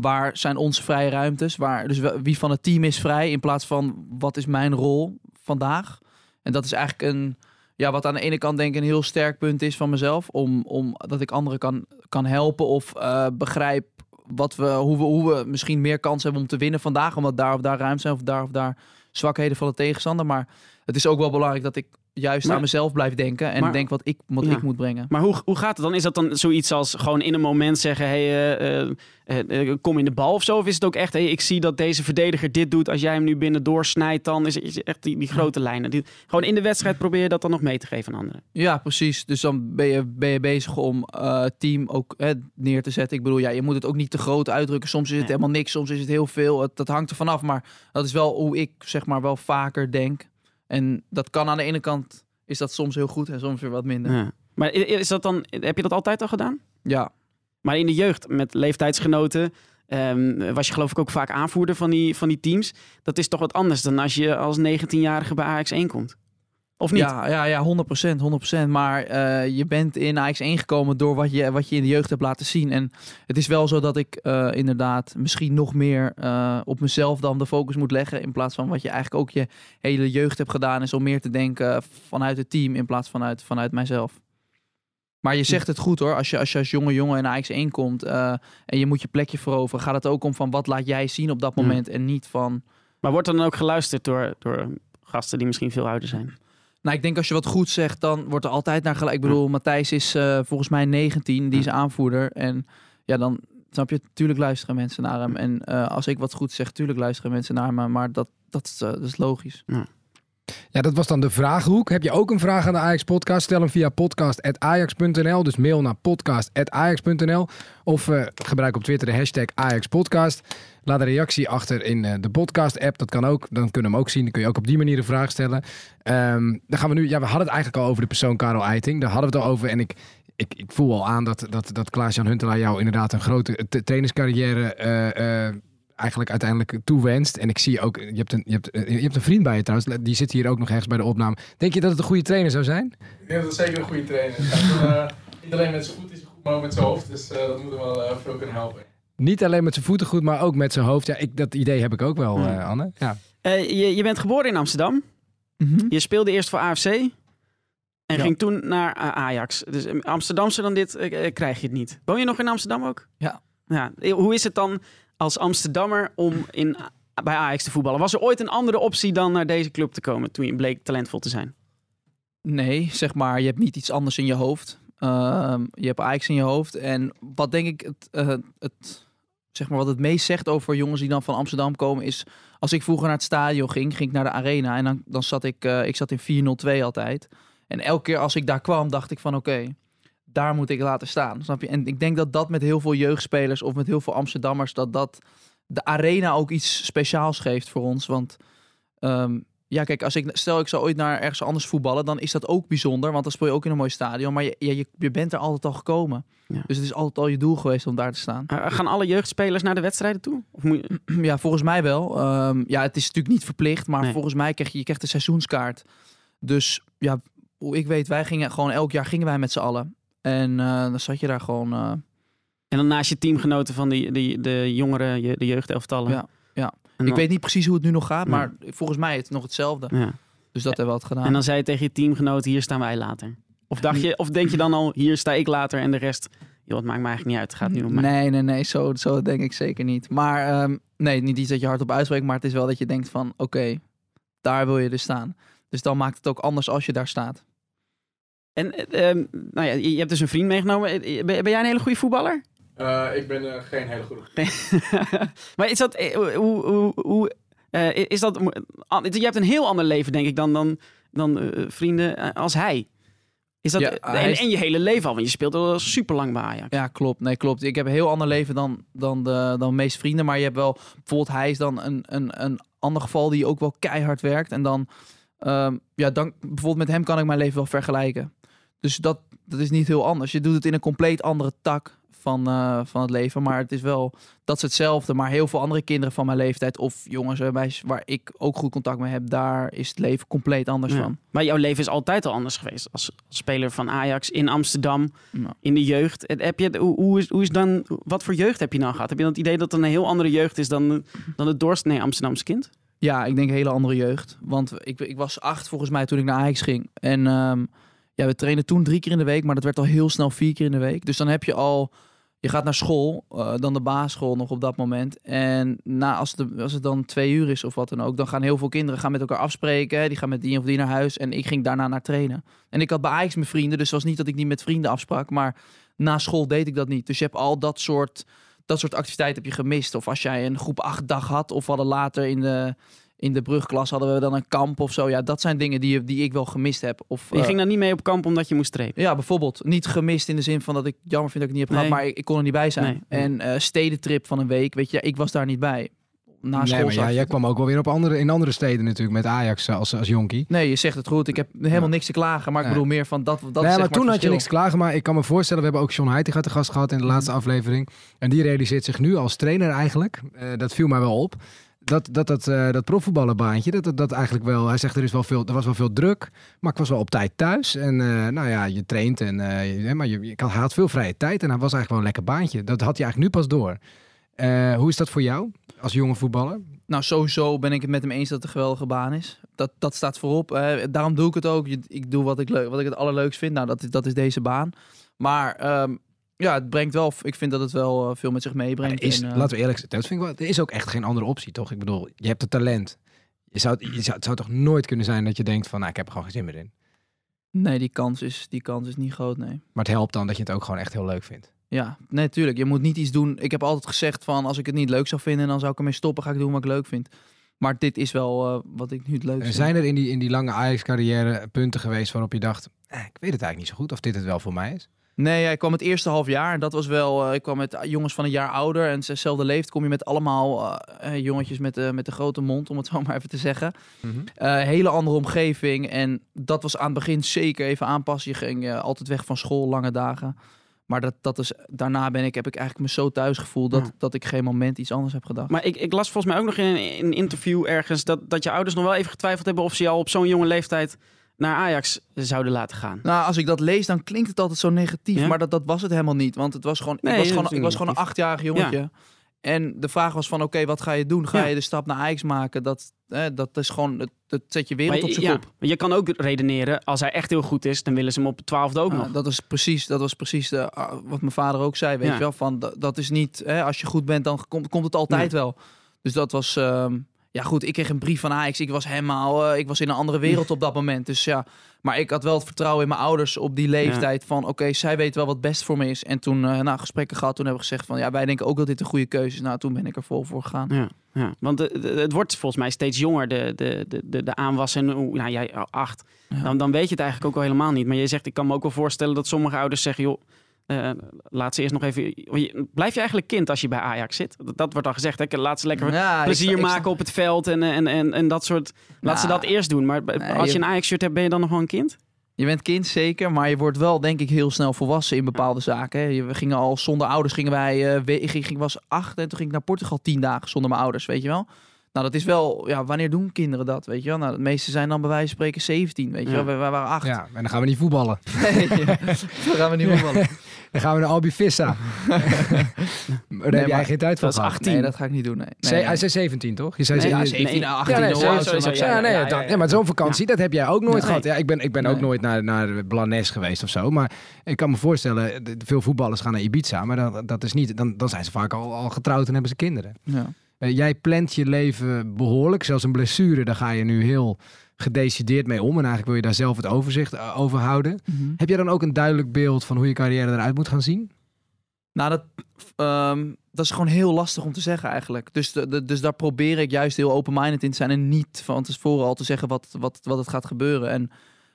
Waar zijn onze vrije ruimtes? Waar, dus wie van het team is vrij? In plaats van, wat is mijn rol vandaag? En dat is eigenlijk een, ja, wat aan de ene kant denk ik een heel sterk punt is van mezelf. Om, om dat ik anderen kan, kan helpen of eh, begrijp wat we, hoe, we, hoe we misschien meer kans hebben om te winnen vandaag. Omdat daar of daar ruimte zijn of daar of daar zwakheden van de tegenstander. Maar het is ook wel belangrijk dat ik juist Maar- aan mezelf blijf denken. En Maar- denk wat, ik, wat Ja. ik moet brengen. Maar hoe, hoe gaat het dan? Is dat dan zoiets als gewoon in een moment zeggen: hey, eh, eh, eh, kom in de bal of zo? Of is het ook echt: hey, ik zie dat deze verdediger dit doet. Als jij hem nu binnen doorsnijdt, dan is het is het echt die, die grote lijnen. Die, gewoon in de wedstrijd probeer je dat dan nog mee te geven aan anderen. Ja, precies. Dus dan ben je, ben je bezig om eh team ook hè, neer te zetten. Ik bedoel, ja, je moet het ook niet te groot uitdrukken. Soms is het helemaal niks, soms is het heel veel. Het, dat hangt er vanaf. Maar dat is wel hoe ik zeg maar wel vaker denk. En dat kan aan de ene kant is dat soms heel goed en soms weer wat minder. Ja. Maar is dat dan, heb je dat altijd al gedaan? ja. Maar in de jeugd met leeftijdsgenoten ehm, was je geloof ik ook vaak aanvoerder van die, van die teams. Dat is toch wat anders dan als je als 19-jarige bij Ajax 1 komt. Of niet? Ja, ja, ja, 100%, 100%. Maar eh, je bent in Ajax 1 gekomen door wat je, wat je in de jeugd hebt laten zien. En het is wel zo dat ik eh, inderdaad misschien nog meer eh, op mezelf dan de focus moet leggen. In plaats van wat je eigenlijk ook je hele jeugd hebt gedaan, is om meer te denken vanuit het team in plaats van uit, vanuit mijzelf. Maar je zegt het goed hoor. Als je als, je als jonge jongen in Ajax 1 komt eh, en je moet je plekje veroveren, gaat het ook om van wat laat jij zien op dat moment. En niet van Maar wordt er dan ook geluisterd door, door gasten die misschien veel ouder zijn? Nou, ik denk als je wat goed zegt, dan wordt er altijd naar gelijk. Ik bedoel, Matthijs is eh, volgens mij 19, die is aanvoerder. En ja, dan snap je, tuurlijk luisteren mensen naar hem. En eh, als ik wat goed zeg, tuurlijk luisteren mensen naar me. Maar dat, dat, is, eh, dat is logisch. Ja, dat was dan de vragenhoek. Heb je ook een vraag aan de Ajax Podcast? Stel hem via podcast.ajax.nl. Dus mail naar podcast.ajax.nl. Of eh, gebruik op Twitter de hashtag Ajax Podcast. Laat een reactie achter in eh, de podcast-app. Dat kan ook. Dan kunnen we hem ook zien. Dan kun je ook op die manier een vraag stellen. Ehm, dan gaan we nu... Ja, we hadden het eigenlijk al over de persoon Karel Eiting. Daar hadden we het al over. En ik, ik, ik voel al aan dat, dat, dat Klaas-Jan Huntelaar jou inderdaad een grote trainerscarrière... eh, eigenlijk uiteindelijk toewenst. En ik zie ook, je hebt, een, je, hebt, eh, je hebt een vriend bij je trouwens, die zit hier ook nog ergens bij de opname. Denk je dat het een goede trainer zou zijn? Ik denk dat het zeker een goede trainer is. Eh, niet alleen met zijn voet is hij goed, maar ook met zijn hoofd. Dus eh, dat moet hem wel eh, veel kunnen helpen. Niet alleen met zijn voeten goed, maar ook met zijn hoofd. Ja, ik, dat idee heb ik ook wel, Ja. eh, Anne. Ja. Eh, je, je bent geboren in Amsterdam. Je speelde eerst voor AFC. En Ja. ging toen naar Ajax. Dus Amsterdamse dan dit krijg je het niet. Woon je nog in Amsterdam ook? Ja. ja. Hoe is het dan als Amsterdammer om in, bij Ajax te voetballen? Was er ooit een andere optie dan naar deze club te komen toen je bleek talentvol te zijn? Nee, zeg maar, je hebt niet iets anders in je hoofd. Ehm, je hebt Ajax in je hoofd. En wat denk ik het, eh, het, zeg maar, wat het meest zegt over jongens die dan van Amsterdam komen is... Als ik vroeger naar het stadion ging, ging ik naar de arena. En dan, dan zat ik, eh, ik zat in 402 altijd. En elke keer als ik daar kwam, dacht ik van oké, daar moet ik laten staan. Snap je? En ik denk dat dat met heel veel jeugdspelers of met heel veel Amsterdammers... dat dat de arena ook iets speciaals geeft voor ons. Want ehm, ja, kijk, als ik stel ik zou ooit naar ergens anders voetballen, dan is dat ook bijzonder, want dan speel je ook in een mooi stadion. Maar je, je, je- bent er altijd al gekomen. Ja. Dus het is altijd al je doel geweest om daar te staan. Eh, gaan alle jeugdspelers naar de wedstrijden toe? Of moet je... Ja, volgens mij wel. Ehm, ja, het is natuurlijk niet verplicht, maar Nee. volgens mij krijg je, je krijgt een seizoenskaart. Dus ja, hoe ik weet, wij gingen gewoon elk jaar gingen wij met z'n allen. En eh, dan zat je daar gewoon. eh, En dan naast je teamgenoten van die, die, de jongeren, je- de jeugdelftallen. Ja, ja. En ik dan- weet niet precies hoe het nu nog gaat, Nee. maar volgens mij is het nog hetzelfde. Ja. Dus dat hebben we altijd gedaan. En dan zei je tegen je teamgenoten, hier staan wij later. Of, dacht je, of denk je dan al, hier sta ik later en de rest... Joh, het maakt me eigenlijk niet uit, het gaat nu om mij. Nee, nee, nee, zo, zo denk ik zeker niet. Maar ehm, nee, niet iets dat je hardop uitspreekt, maar het is wel dat je denkt van, oké, daar wil je dus staan. Dus dan maakt het ook anders als je daar staat. En eh, ehm, nou ja, je hebt dus een vriend meegenomen. Eh, Ben, ben jij een hele goede voetballer? Eh, ik ben eh, geen hele goede. maar is dat... eh, Hoe, hoe, hoe, eh, is dat... Je hebt een heel ander leven, denk ik, dan, dan, dan eh, vrienden eh, als hij. Is dat, Ja, en, hij is- en je hele leven al, want je speelt al super lang bij Ajax. Ja, klopt. Nee, klopt. Ik heb een heel ander leven dan, dan, de, dan de meeste vrienden. Maar je hebt wel, bijvoorbeeld hij is dan een, een, een ander geval die ook wel keihard werkt. En dan, ehm, ja, dan, bijvoorbeeld met hem kan ik mijn leven wel vergelijken. Dus dat, dat is niet heel anders. Je doet het in een compleet andere tak van, eh, van het leven. Maar het is wel, dat is hetzelfde. Maar heel veel andere kinderen van mijn leeftijd of jongens waar ik ook goed contact mee heb, daar is het leven compleet anders Ja. van. Maar jouw leven is altijd al anders geweest. Als, als speler van Ajax in Amsterdam, Ja. in de jeugd. Heb je, hoe, hoe, is, hoe is dan, wat voor jeugd heb je nou gehad? Heb je dan het idee dat het een heel andere jeugd is dan, dan het doorsnee Amsterdamse kind? Ja, ik denk hele andere jeugd. Want ik, ik was acht volgens mij toen ik naar Ajax ging. En ehm, ja, we trainen toen drie keer in de week, maar dat werd al heel snel vier keer in de week. Dus dan heb je al, je gaat naar school, eh, dan de basisschool nog op dat moment. En na, als, het, als het dan twee uur is of wat dan ook, dan gaan heel veel kinderen gaan met elkaar afspreken. Die gaan met die of die naar huis. En ik ging daarna naar trainen. En ik had bij Ajax mijn vrienden, dus het was niet dat ik niet met vrienden afsprak. Maar na school deed ik dat niet. Dus je hebt al dat soort, dat soort activiteiten heb je gemist. Of als jij een groep acht dag had, of hadden later in de, in de brugklas hadden we dan een kamp of zo. Ja, dat zijn dingen die, die ik wel gemist heb. Of, Je eh, ging dan niet mee op kamp omdat je moest strepen. ja, bijvoorbeeld. Niet gemist in de zin van dat ik jammer vind dat ik het niet heb Nee. gehad, maar ik, ik kon er niet bij zijn. Nee. En eh stedentrip van een week, weet je, ik was daar niet bij. Na nee, school maar ja, jij kwam ook wel weer op andere, in andere steden natuurlijk met Ajax eh, als, als jonkie. Nee, je zegt het goed. Ik heb helemaal niks te klagen, maar ik bedoel meer van dat. dat nee, zeg maar maar toen had je niks te klagen. Maar ik kan me voorstellen, we hebben ook John Heitinga te gast gehad in de Mhm. laatste aflevering. En die realiseert zich nu als trainer eigenlijk. eh, dat viel mij wel op. Dat dat, dat, eh, dat dat, dat, dat eigenlijk wel... Hij zegt, er, is wel veel, er was wel veel druk, maar ik was wel op tijd thuis. En eh, nou ja, je traint, en, eh, je- maar je, je had- veel vrije tijd. En hij was eigenlijk wel een lekker baantje. Dat had hij eigenlijk nu pas door. Hoe is dat voor jou als jonge voetballer? Nou, sowieso ben ik het met hem eens dat het een geweldige baan is. Dat, dat staat voorop. Daarom doe ik het ook. Ik doe wat ik, leuk, wat ik het allerleukst vind. Nou, dat dat is deze baan. Maar ehm, ja, het brengt wel. Ik vind dat het wel eh, veel met zich meebrengt. Is, En, eh, laten we eerlijk zijn, dat vind ik wel, er is ook echt geen andere optie, toch? Ik bedoel, je hebt het talent. Je zou, je zou, het zou toch nooit kunnen zijn dat je denkt van, nou, ik heb er gewoon geen zin meer in. Nee, die kans, is, die kans is niet groot, nee. Maar het helpt dan dat je het ook gewoon echt heel leuk vindt. Ja, nee, tuurlijk. Je moet niet iets doen. Ik heb altijd gezegd van als ik het niet leuk zou vinden, dan zou ik ermee stoppen. Ga ik doen wat ik leuk vind. Maar dit is wel eh, wat ik nu het leukste Er vind. zijn er in die, in die lange Ajax-carrière punten geweest waarop je dacht, eh, ik weet het eigenlijk niet zo goed of dit het wel voor mij is. Nee, ik kwam het eerste half jaar en dat was wel. eh, ik kwam met jongens van een jaar ouder en ze hetzelfde leeft. Kom je met allemaal eh, eh, jongetjes met, de met de grote mond, om het zo maar even te zeggen. Eh, hele andere omgeving. En dat was aan het begin zeker even aanpassen. Je ging altijd weg van school, lange dagen. Maar dat, dat is, daarna ben ik, heb ik eigenlijk me zo thuis gevoeld dat, Ja. dat ik geen moment iets anders heb gedacht. Maar ik, ik las volgens mij ook nog in een, in interview ergens dat, dat je ouders nog wel even getwijfeld hebben of ze jou op zo'n jonge leeftijd naar Ajax zouden laten gaan. Nou, als ik dat lees, dan klinkt het altijd zo negatief. Ja? Maar dat, dat was het helemaal niet. Want het was gewoon, Nee, ik, was dat gewoon, ik was gewoon een achtjarig jongetje. En de vraag was van, oké, wat ga je doen? Ga Ja. je de stap naar Ajax maken? Dat, eh, dat is gewoon, het, het zet je wereld Maar op zijn ja, kop. maar je kan ook redeneren, als hij echt heel goed is, dan willen ze hem op het twaalfde ook Ja, nog. dat, is precies, dat was precies de, ah, wat mijn vader ook zei. Weet Ja. je wel, van, dat, dat is niet, als je goed bent, dan komt, komt het altijd wel. Dus dat was, ehm, ja goed, ik kreeg een brief van Ajax. Ik was helemaal, eh, ik was in een andere wereld op dat moment. Dus ja, maar ik had wel het vertrouwen in mijn ouders op die leeftijd. Van oké, zij weten wel wat best voor me is. En toen, eh nou, gesprekken gehad, toen hebben we gezegd van, ja, wij denken ook dat dit een goede keuze is. Nou, toen ben ik er vol voor gegaan. Ja, ja. want de- de- het wordt volgens mij steeds jonger, de, de, de, de, de aanwas. En hoe- nou, jij oh, acht. Ja. Dan, dan weet je het eigenlijk ook al helemaal niet. Maar je zegt, ik kan me ook wel voorstellen dat sommige ouders zeggen... joh, eh, laat ze eerst nog even... Blijf je eigenlijk kind als je bij Ajax zit? Dat, dat wordt al gezegd, hè? Laat ze lekker Ja, plezier ik maken op het veld en, en, en, en dat soort... Laat ze Nou, dat eerst doen. Maar nee, als je een Ajax-shirt hebt, ben je dan nog wel een kind? Je bent kind zeker, maar je wordt wel denk ik heel snel volwassen in bepaalde zaken. We gingen al zonder ouders, gingen wij, eh, we- ik ging, ik was acht en toen ging ik naar Portugal tien dagen zonder mijn ouders, weet je wel. Nou, dat is wel, ja, wanneer doen kinderen dat, weet je wel? Nou, de meeste zijn dan bij wijze van spreken 17, weet je Ja. wel. Wij, wij waren acht. Ja, en dan gaan we niet voetballen. Nee, dan gaan we niet voetballen. Dan gaan we naar Albi Vissa. daar heb jij geen tijd voor dat is gehad. 18. Nee, dat ga ik niet doen, nee. Ze- nee, Hij zei 17, toch? Je zei nee, ja, je- 17, nee. 18, Ja, nee, we? ja, nee, maar zo'n vakantie, dat heb jij ook nooit Nee. gehad. Ja, ik ben, ik ben ook Nee. nooit naar, naar Blanes geweest of zo. Maar ik kan me voorstellen, veel voetballers gaan naar Ibiza. Maar dan, dat is niet, dan, dan zijn ze vaak al, al getrouwd en hebben ze kinderen. Ja. Eh, jij plant je leven behoorlijk. Zelfs een blessure, daar ga je nu heel gedecideerd mee om. En eigenlijk wil je daar zelf het overzicht eh, over houden. Mhm. Heb jij dan ook een duidelijk beeld van hoe je carrière eruit moet gaan zien? Nou, dat, ehm, dat is gewoon heel lastig om te zeggen eigenlijk. Dus, de, de- dus daar probeer ik juist heel open-minded in te zijn. En niet van tevoren al te zeggen wat, wat, wat het gaat gebeuren. En,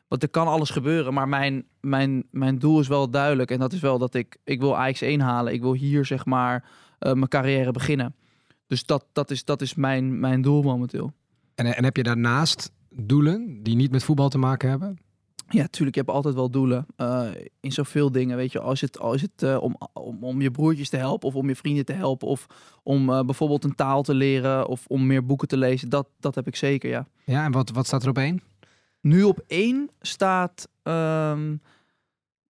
want er kan alles gebeuren. Maar mijn, mijn, mijn doel is wel duidelijk. En dat is wel dat ik, ik wil Ajax 1 halen. Ik wil hier zeg maar eh, mijn carrière beginnen. Dus dat, dat is, dat is mijn, mijn doel momenteel. En, en heb je daarnaast doelen die niet met voetbal te maken hebben? Ja, tuurlijk. Je hebt altijd wel doelen. eh, in zoveel dingen, weet je. Als het, als het eh, om, om, om je broertjes te helpen of om je vrienden te helpen of om eh, bijvoorbeeld een taal te leren of om meer boeken te lezen, dat, dat heb ik zeker, ja. Ja, en wat, wat staat er op één? Nu op één staat, ehm,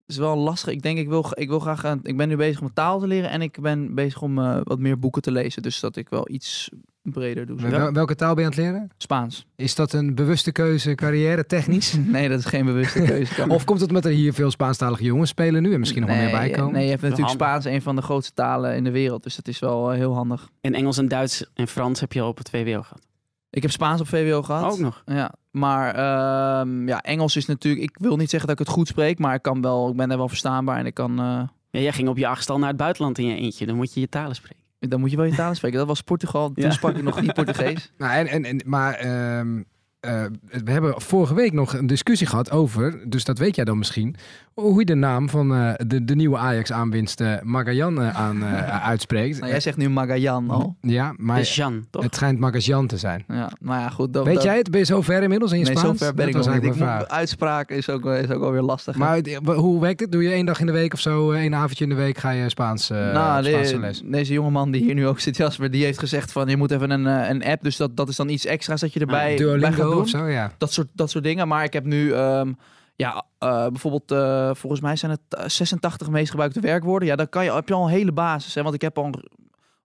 is wel lastig. Ik denk, ik wil, ik wil graag... een- ik ben nu bezig om taal te leren en ik ben bezig om eh, wat meer boeken te lezen. Dus dat ik wel iets breder doe. Wel- welke taal ben je aan het leren? Spaans. Is dat een bewuste keuze, carrière technisch? Nee, dat is geen bewuste keuze. Of komt het omdat er hier veel Spaanstalige jongens spelen nu en misschien nog wel meer bij komen? Nee, je hebt natuurlijk. Spaans een van de grootste talen in de wereld. Dus dat is wel eh, heel handig. En Engels en Duits en Frans heb je al op het VWO gehad. Ik heb Spaans op VWO gehad. Ook nog. Ja, maar ehm, ja, Engels is natuurlijk... Ik wil niet zeggen dat ik het goed spreek, maar ik kan wel... Ik ben er wel verstaanbaar en ik kan... eh, Ja, jij ging op je achtstal naar het buitenland in je eentje. Dan moet je je talen spreken. dan moet je wel je talen spreken. Dat was Portugal. Toen Ja. sprak ik nog niet Portugees. Nou, en, en, en, maar ehm, eh, we hebben vorige week nog een discussie gehad over, dus dat weet jij dan misschien, hoe je de naam van eh, de, de nieuwe Ajax-aanwinst eh Magallan aan, eh, uitspreekt. Nou, jij zegt nu Magajan al. Ja, maar toch? het schijnt Magajan te zijn. Ja, maar ja, goed. Dat, Weet dat- jij het? Ben je zo ver inmiddels in je Nee, Spaans? ben ik nog niet. Moet, uitspraak is ook, is ook alweer lastig. Maar hoe werkt het? Doe je één dag in de week of zo, eh, één avondje in de week ga je Spaans, eh nou, Spaanse les? deze jongeman die hier nu ook zit, Jasper, die heeft gezegd van je moet even een, een app. Dus dat, dat is dan iets extra's dat je erbij, Duolingo doen. of zo, ja. Dat soort, dat soort dingen. Maar ik heb nu, ehm, ja, eh, bijvoorbeeld, eh, volgens mij zijn het eh, 86 meest gebruikte werkwoorden. Ja, dan kan je, heb je al een hele basis. Hè? Want ik heb al een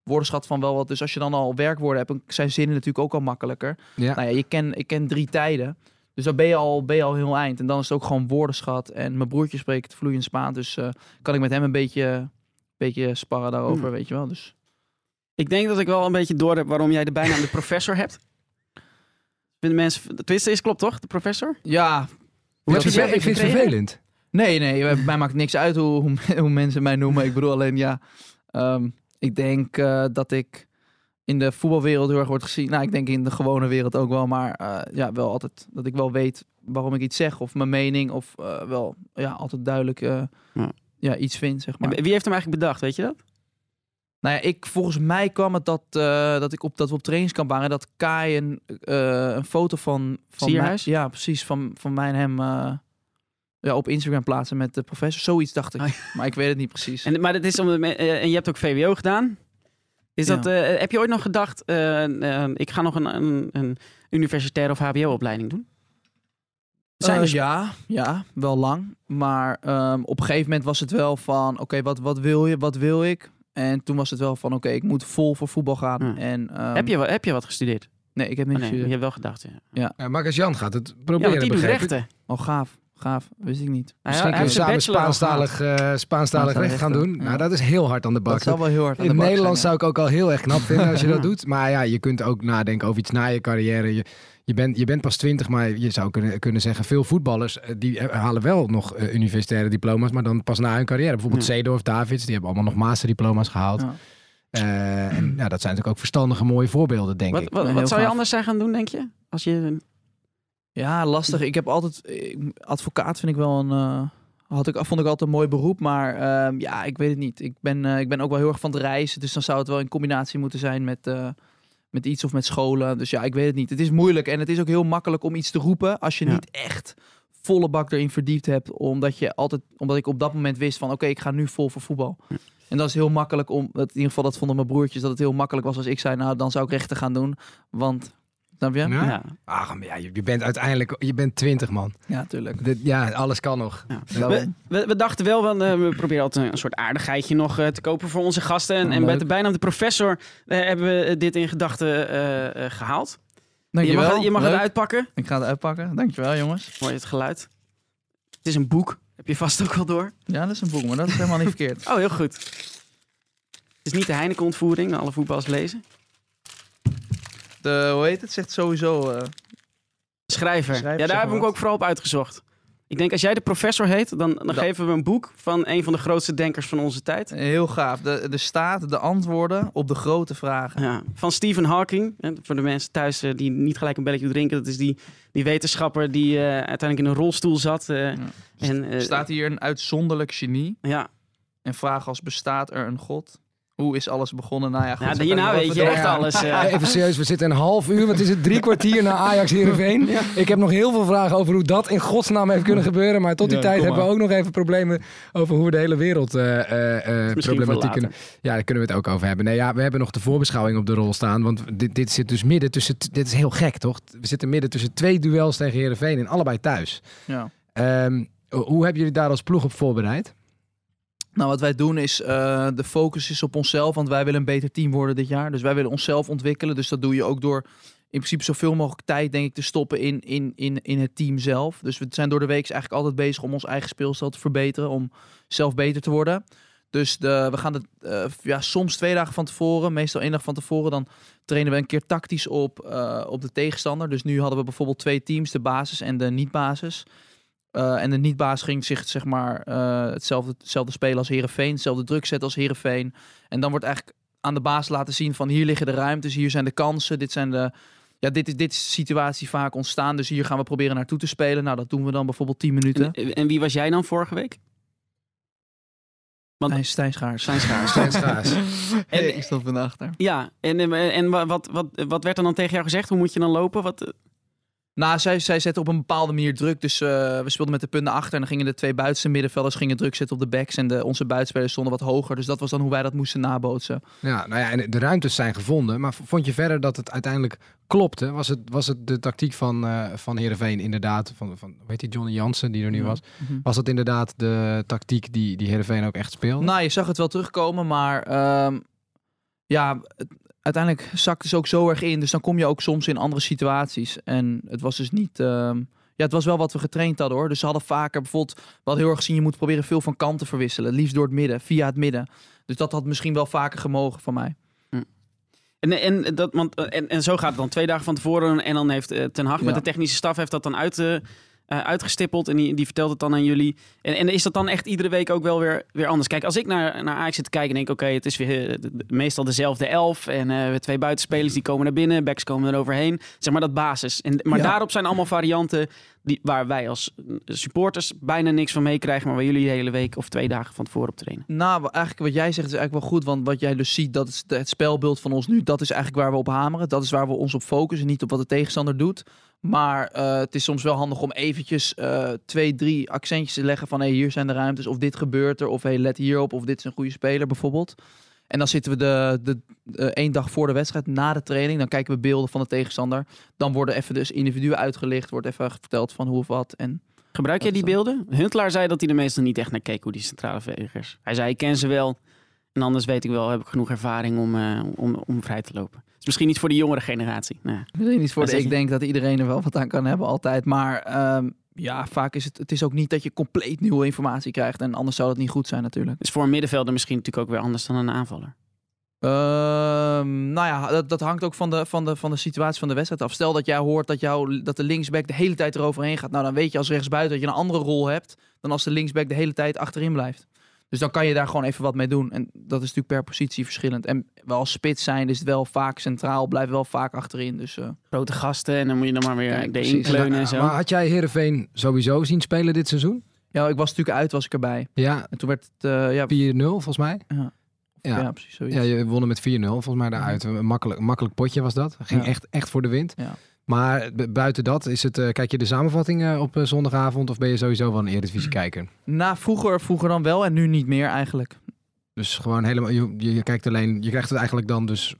woordenschat van wel wat. Dus als je dan al werkwoorden hebt, zijn zinnen natuurlijk ook al makkelijker. ja. Nou ja, je ken, ik ken drie tijden. Dus dan ben je, al, ben je al heel eind. En dan is het ook gewoon woordenschat. En mijn broertje spreekt vloeiend Spaans. Dus eh, kan ik met hem een beetje, beetje sparren daarover, Hmm. weet je wel. Dus Ik denk dat ik wel een beetje door heb waarom jij de bijnaam de professor hebt. Vinden mensen... De twist is klopt toch? De professor? ja, Hoe ik heb je vind, die ik vind het vervelend. Nee, nee, bij mij maakt niks uit hoe, hoe, hoe mensen mij noemen. Ik bedoel alleen, ja, ehm, ik denk eh, dat ik in de voetbalwereld heel erg wordt gezien. Nou, ik denk in de gewone wereld ook wel, maar eh, ja, wel altijd dat ik wel weet waarom ik iets zeg of mijn mening of eh, wel, ja, altijd duidelijk eh, Ja. ja. iets vind, zeg maar. En Wie heeft hem eigenlijk bedacht, weet je dat? Nou ja, ik, volgens mij kwam het dat, eh, dat ik op dat we op trainingskamp waren, dat Kai een, eh, een foto van, van Sierhuis? ja, precies, van, van mij en hem eh, ja, op Instagram plaatsen met de professor. Zoiets dacht ik, Oh maar ik weet het niet precies. En, maar dat is om en je hebt ook VWO gedaan. Is Ja. dat, heb je ooit nog gedacht, ik ga nog een, een, een universitaire of HBO-opleiding doen? Zijn ja, ja, wel lang. Maar ehm, op een gegeven moment was het wel van, oké, wat, wat wil je, wat wil ik? En toen was het wel van, oké, ik moet vol voor voetbal gaan. Ja. En, ehm, heb, je, heb je wat gestudeerd? Nee, ik heb Oh, niet nee, je hebt wel gedacht, ja. Ja, Magajan gaat het Ja, proberen, want die doet rechten. Oh, gaaf, gaaf. Wist ik niet. Hij- Misschien kunnen we samen al Spaanstalig, eh Spaanstalig recht gaan doen. ja. Nou, dat is heel hard aan de bak. Dat zal wel heel hard aan In de bak Nederland zijn, zou ik ook al heel erg knap vinden als je dat doet. Maar ja, je kunt ook nadenken over iets na je carrière. Je, je, bent, je bent pas twintig, maar je zou kunnen, kunnen zeggen... veel voetballers eh, die eh, halen wel nog eh, universitaire diploma's... maar dan pas na hun carrière. Bijvoorbeeld Ja. Seedorf, Davids, die hebben allemaal nog masterdiploma's gehaald. Ja. Eh, en ja, dat zijn natuurlijk ook verstandige, mooie voorbeelden, denk Wat, ik. wat, wat zou je anders zijn gaan doen, denk je? Als je Ja, lastig. Ik heb altijd advocaat vind ik wel een eh, had ik vond ik altijd een mooi beroep, maar ehm, ja, ik weet het niet. Ik ben eh, ik ben ook wel heel erg van het reizen, dus dan zou het wel in combinatie moeten zijn met eh, met iets of met scholen. Dus ja, ik weet het niet. Het is moeilijk en het is ook heel makkelijk om iets te roepen als je Ja. niet echt volle bak erin verdiept hebt, omdat je altijd omdat ik op dat moment wist van oké, ik ga nu vol voor voetbal. En dat is heel makkelijk om, in ieder geval dat vonden mijn broertjes, dat het heel makkelijk was als ik zei, nou dan zou ik rechten gaan doen, want snap je? Ja? ja. Ach, maar ja, je, je bent uiteindelijk je bent twintig, man. Ja, tuurlijk. Dit, ja, alles kan nog. Ja. We, we, we dachten wel, want, eh, we proberen altijd een, een soort aardigheidje nog eh, te kopen voor onze gasten. En, Oh, en bij de bijnaam de professor eh, hebben we dit in gedachten eh, eh, gehaald. Je Dankjewel. mag, het- je mag het uitpakken. Ik ga het uitpakken. Dankjewel, jongens. Hoor je het geluid? Het is een boek. Heb je vast ook wel door. Ja, dat is een boek, maar dat is helemaal niet verkeerd. Oh, heel goed. Het is niet de Heineken-ontvoering, alle voetballers lezen. De, hoe heet het? Zegt sowieso... eh, Schrijver. Schrijver, ja, daar heb maar ik wat. ook vooral op uitgezocht. Ik denk, als jij de professor heet, dan, geven we een boek van een van de grootste denkers van onze tijd. heel gaaf. De, de staat, de antwoorden op de grote vragen. Ja, van Stephen Hawking. Hè, voor de mensen thuis eh, die niet gelijk een belletje drinken. Dat is die, die wetenschapper die eh, uiteindelijk in een rolstoel zat. eh, en, eh, staat hier een uitzonderlijk genie. Ja, En vraag als bestaat er een god? Hoe is alles begonnen? Nou ja, goed. ja zo hierna kan ik weet je even echt alles. Even serieus, we zitten een half uur, wat is het, drie kwartier naar Ajax Heerenveen. Ik heb nog heel veel vragen over hoe dat in godsnaam heeft kunnen gebeuren. Maar tot die Ja, tijd hebben we ook nog even problemen over hoe we de hele wereld eh eh, eh, voor problematiek kunnen. Ja, daar kunnen we het ook over hebben. Nee, ja, we hebben nog de voorbeschouwing op de rol staan. Want dit, dit zit dus midden tussen, dit is heel gek toch? We zitten midden tussen twee duels tegen Heerenveen en allebei thuis. Ja. Ehm, Hoe hebben jullie daar als ploeg op voorbereid? Nou, wat wij doen is, eh, de focus is op onszelf, want wij willen een beter team worden dit jaar. Dus wij willen onszelf ontwikkelen. Dus dat doe je ook door in principe zoveel mogelijk tijd, denk ik, te stoppen in, in, in, in het team zelf. Dus we zijn door de week eigenlijk altijd bezig om ons eigen speelstijl te verbeteren, om zelf beter te worden. Dus de, we gaan het uh, ja, soms twee dagen van tevoren, meestal één dag van tevoren, dan trainen we een keer tactisch op, uh, op de tegenstander. Dus nu hadden we bijvoorbeeld twee teams, de basis en de niet-basis. Uh, en de niet-baas ging zich zeg maar hetzelfde, hetzelfde spelen als Herenveen, hetzelfde druk zetten als Herenveen. En dan wordt eigenlijk aan de baas laten zien van hier liggen de ruimtes, hier zijn de kansen, dit zijn de, ja, dit is, dit is de situatie vaak ontstaan. Dus hier gaan we proberen naartoe te spelen. Nou, dat doen we dan bijvoorbeeld 10 minuten. En, en wie was jij dan vorige week? Want, Stijn Schaars. Stijn Schaars. Stijn Schaars. en, ik stond van achter. Ja, en, en wat, wat, wat werd er dan tegen jou gezegd? Hoe moet je dan lopen? Wat, nou, zij, zij zetten op een bepaalde manier druk. Dus uh, we speelden met de punten achter. En dan gingen de twee buitenste middenvelders gingen druk zetten op de backs. En de, onze buitenspelers stonden wat hoger. Dus dat was dan hoe wij dat moesten nabootsen. Ja, nou ja, en de ruimtes zijn gevonden. Maar vond je verder dat het uiteindelijk klopte? Was het, was het de tactiek van, uh, van Heerenveen inderdaad? Van, van, weet je, Johnny Jansen die er nu was. Mm -hmm. Was dat inderdaad de tactiek die, die Heerenveen ook echt speelde? Nou, je zag het wel terugkomen. Maar uh, ja, uiteindelijk zakt het ook zo erg in. Dus dan kom je ook soms in andere situaties. En het was dus niet. Uh, ja, het was wel wat we getraind hadden hoor. Dus ze hadden vaker bijvoorbeeld. Wel heel erg gezien, je moet proberen veel van kant te verwisselen. Liefst door het midden, via het midden. Dus dat had misschien wel vaker gemogen van mij. En, en, dat, want, en, en zo gaat het dan twee dagen van tevoren. En dan heeft uh, Ten Hag ja. met de technische staf heeft dat dan uit. Uh, uh, uitgestippeld en die, die vertelt het dan aan jullie. En, en is dat dan echt iedere week ook wel weer, weer anders? Kijk, als ik naar, naar Ajax zit te kijken, denk ik, oké, okay, het is weer uh, meestal dezelfde elf. En uh, twee buitenspelers die komen naar binnen, backs komen er overheen. Zeg maar dat basis. En, maar ja. daarop zijn allemaal varianten die, waar wij als supporters bijna niks van meekrijgen, maar waar jullie de hele week of twee dagen van tevoren op trainen. Nou, eigenlijk wat jij zegt is eigenlijk wel goed, want wat jij dus ziet, dat is het spelbeeld van ons nu, dat is eigenlijk waar we op hameren. Dat is waar we ons op focussen, niet op wat de tegenstander doet. Maar uh, het is soms wel handig om eventjes uh, twee, drie accentjes te leggen van hey, hier zijn de ruimtes, of dit gebeurt er, of hey, let hierop, of dit is een goede speler bijvoorbeeld. En dan zitten we de, de, de één dag voor de wedstrijd, na de training, dan kijken we beelden van de tegenstander. Dan worden even dus individuen uitgelicht, wordt even verteld van hoe of wat. En Gebruik jij die beelden? Huntelaar zei dat hij er meestal niet echt naar keek hoe die centrale verdedigers. Hij zei, ik ken ze wel. En anders weet ik wel, heb ik genoeg ervaring om, uh, om, om vrij te lopen. is misschien niet voor de jongere generatie. Nou, misschien niet voor de, ik denk dat iedereen er wel wat aan kan hebben altijd. Maar um, ja, vaak is het, het is ook niet dat je compleet nieuwe informatie krijgt. En anders zou dat niet goed zijn natuurlijk. Dus voor een middenvelder misschien natuurlijk ook weer anders dan een aanvaller. Um, nou ja, dat, dat hangt ook van de, van, de, van de situatie van de wedstrijd af. Stel dat jij hoort dat, jou, dat de linksback de hele tijd eroverheen gaat. Nou, dan weet je als rechtsbuiten dat je een andere rol hebt dan als de linksback de hele tijd achterin blijft. Dus dan kan je daar gewoon even wat mee doen. En dat is natuurlijk per positie verschillend. En wel als spits zijn is het wel vaak centraal, blijft wel vaak achterin. Dus, uh... Grote gasten en dan moet je dan maar weer Kijk, de inkleunen en zo. Maar had jij Heerenveen sowieso zien spelen dit seizoen? Ja, ik was natuurlijk uit, was ik erbij. Ja. En toen werd het... Uh, ja, 4-0 volgens mij. Ja. Ja. ja, precies zoiets. Ja, je wonnen met 4-0 volgens mij daaruit. Een makkelijk, makkelijk potje was dat. Ging Ja. echt, echt voor de wind. Ja. Maar bu- buiten dat, is het, eh, kijk je de samenvatting eh, op eh, zondagavond of ben je sowieso wel een Eredivisie kijker? Nou, vroeger, vroeger dan wel en nu niet meer eigenlijk. Dus gewoon helemaal, je, je, je kijkt alleen, je krijgt het eigenlijk dan dus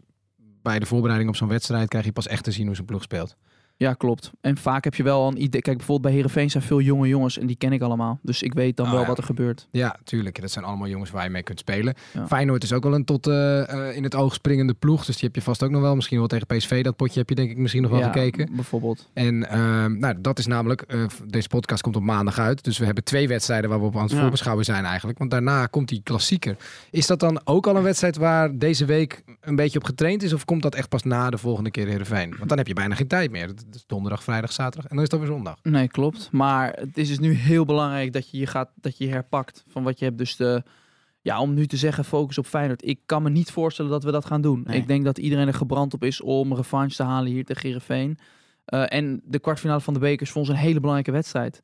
bij de voorbereiding op zo'n wedstrijd krijg je pas echt te zien hoe zo'n ploeg speelt. Ja, klopt. En vaak heb je wel een idee. Kijk, bijvoorbeeld bij Herenveen zijn veel jonge jongens en die ken ik allemaal. Dus ik weet dan Oh, wel ja. wat er gebeurt. Ja, tuurlijk. Dat zijn allemaal jongens waar je mee kunt spelen. Ja. Feyenoord is ook wel een tot eh, eh, in het oog springende ploeg. Dus die heb je vast ook nog wel. Misschien wel tegen PSV. Dat potje heb je denk ik misschien nog wel Ja, gekeken. Bijvoorbeeld. En ehm, nou, dat is namelijk, eh, deze podcast komt op maandag uit. Dus we hebben twee wedstrijden waar we op aan het voorbeschouwen zijn eigenlijk. Want daarna komt die klassieker. Is dat dan ook al een wedstrijd waar deze week een beetje op getraind is? Of komt dat echt pas na de volgende keer Heerenveen? Want dan heb je bijna geen tijd meer. Het is donderdag, vrijdag, zaterdag en dan is het weer zondag. Nee, klopt. Maar het is dus nu heel belangrijk dat je je, gaat, dat je je herpakt van wat je hebt. Dus de, ja, om nu te zeggen focus op Feyenoord. Ik kan me niet voorstellen dat we dat gaan doen. Nee. Ik denk dat iedereen er gebrand op is om revanche te halen hier tegen Heerenveen. Eh, en de kwartfinale van de beker is voor ons een hele belangrijke wedstrijd.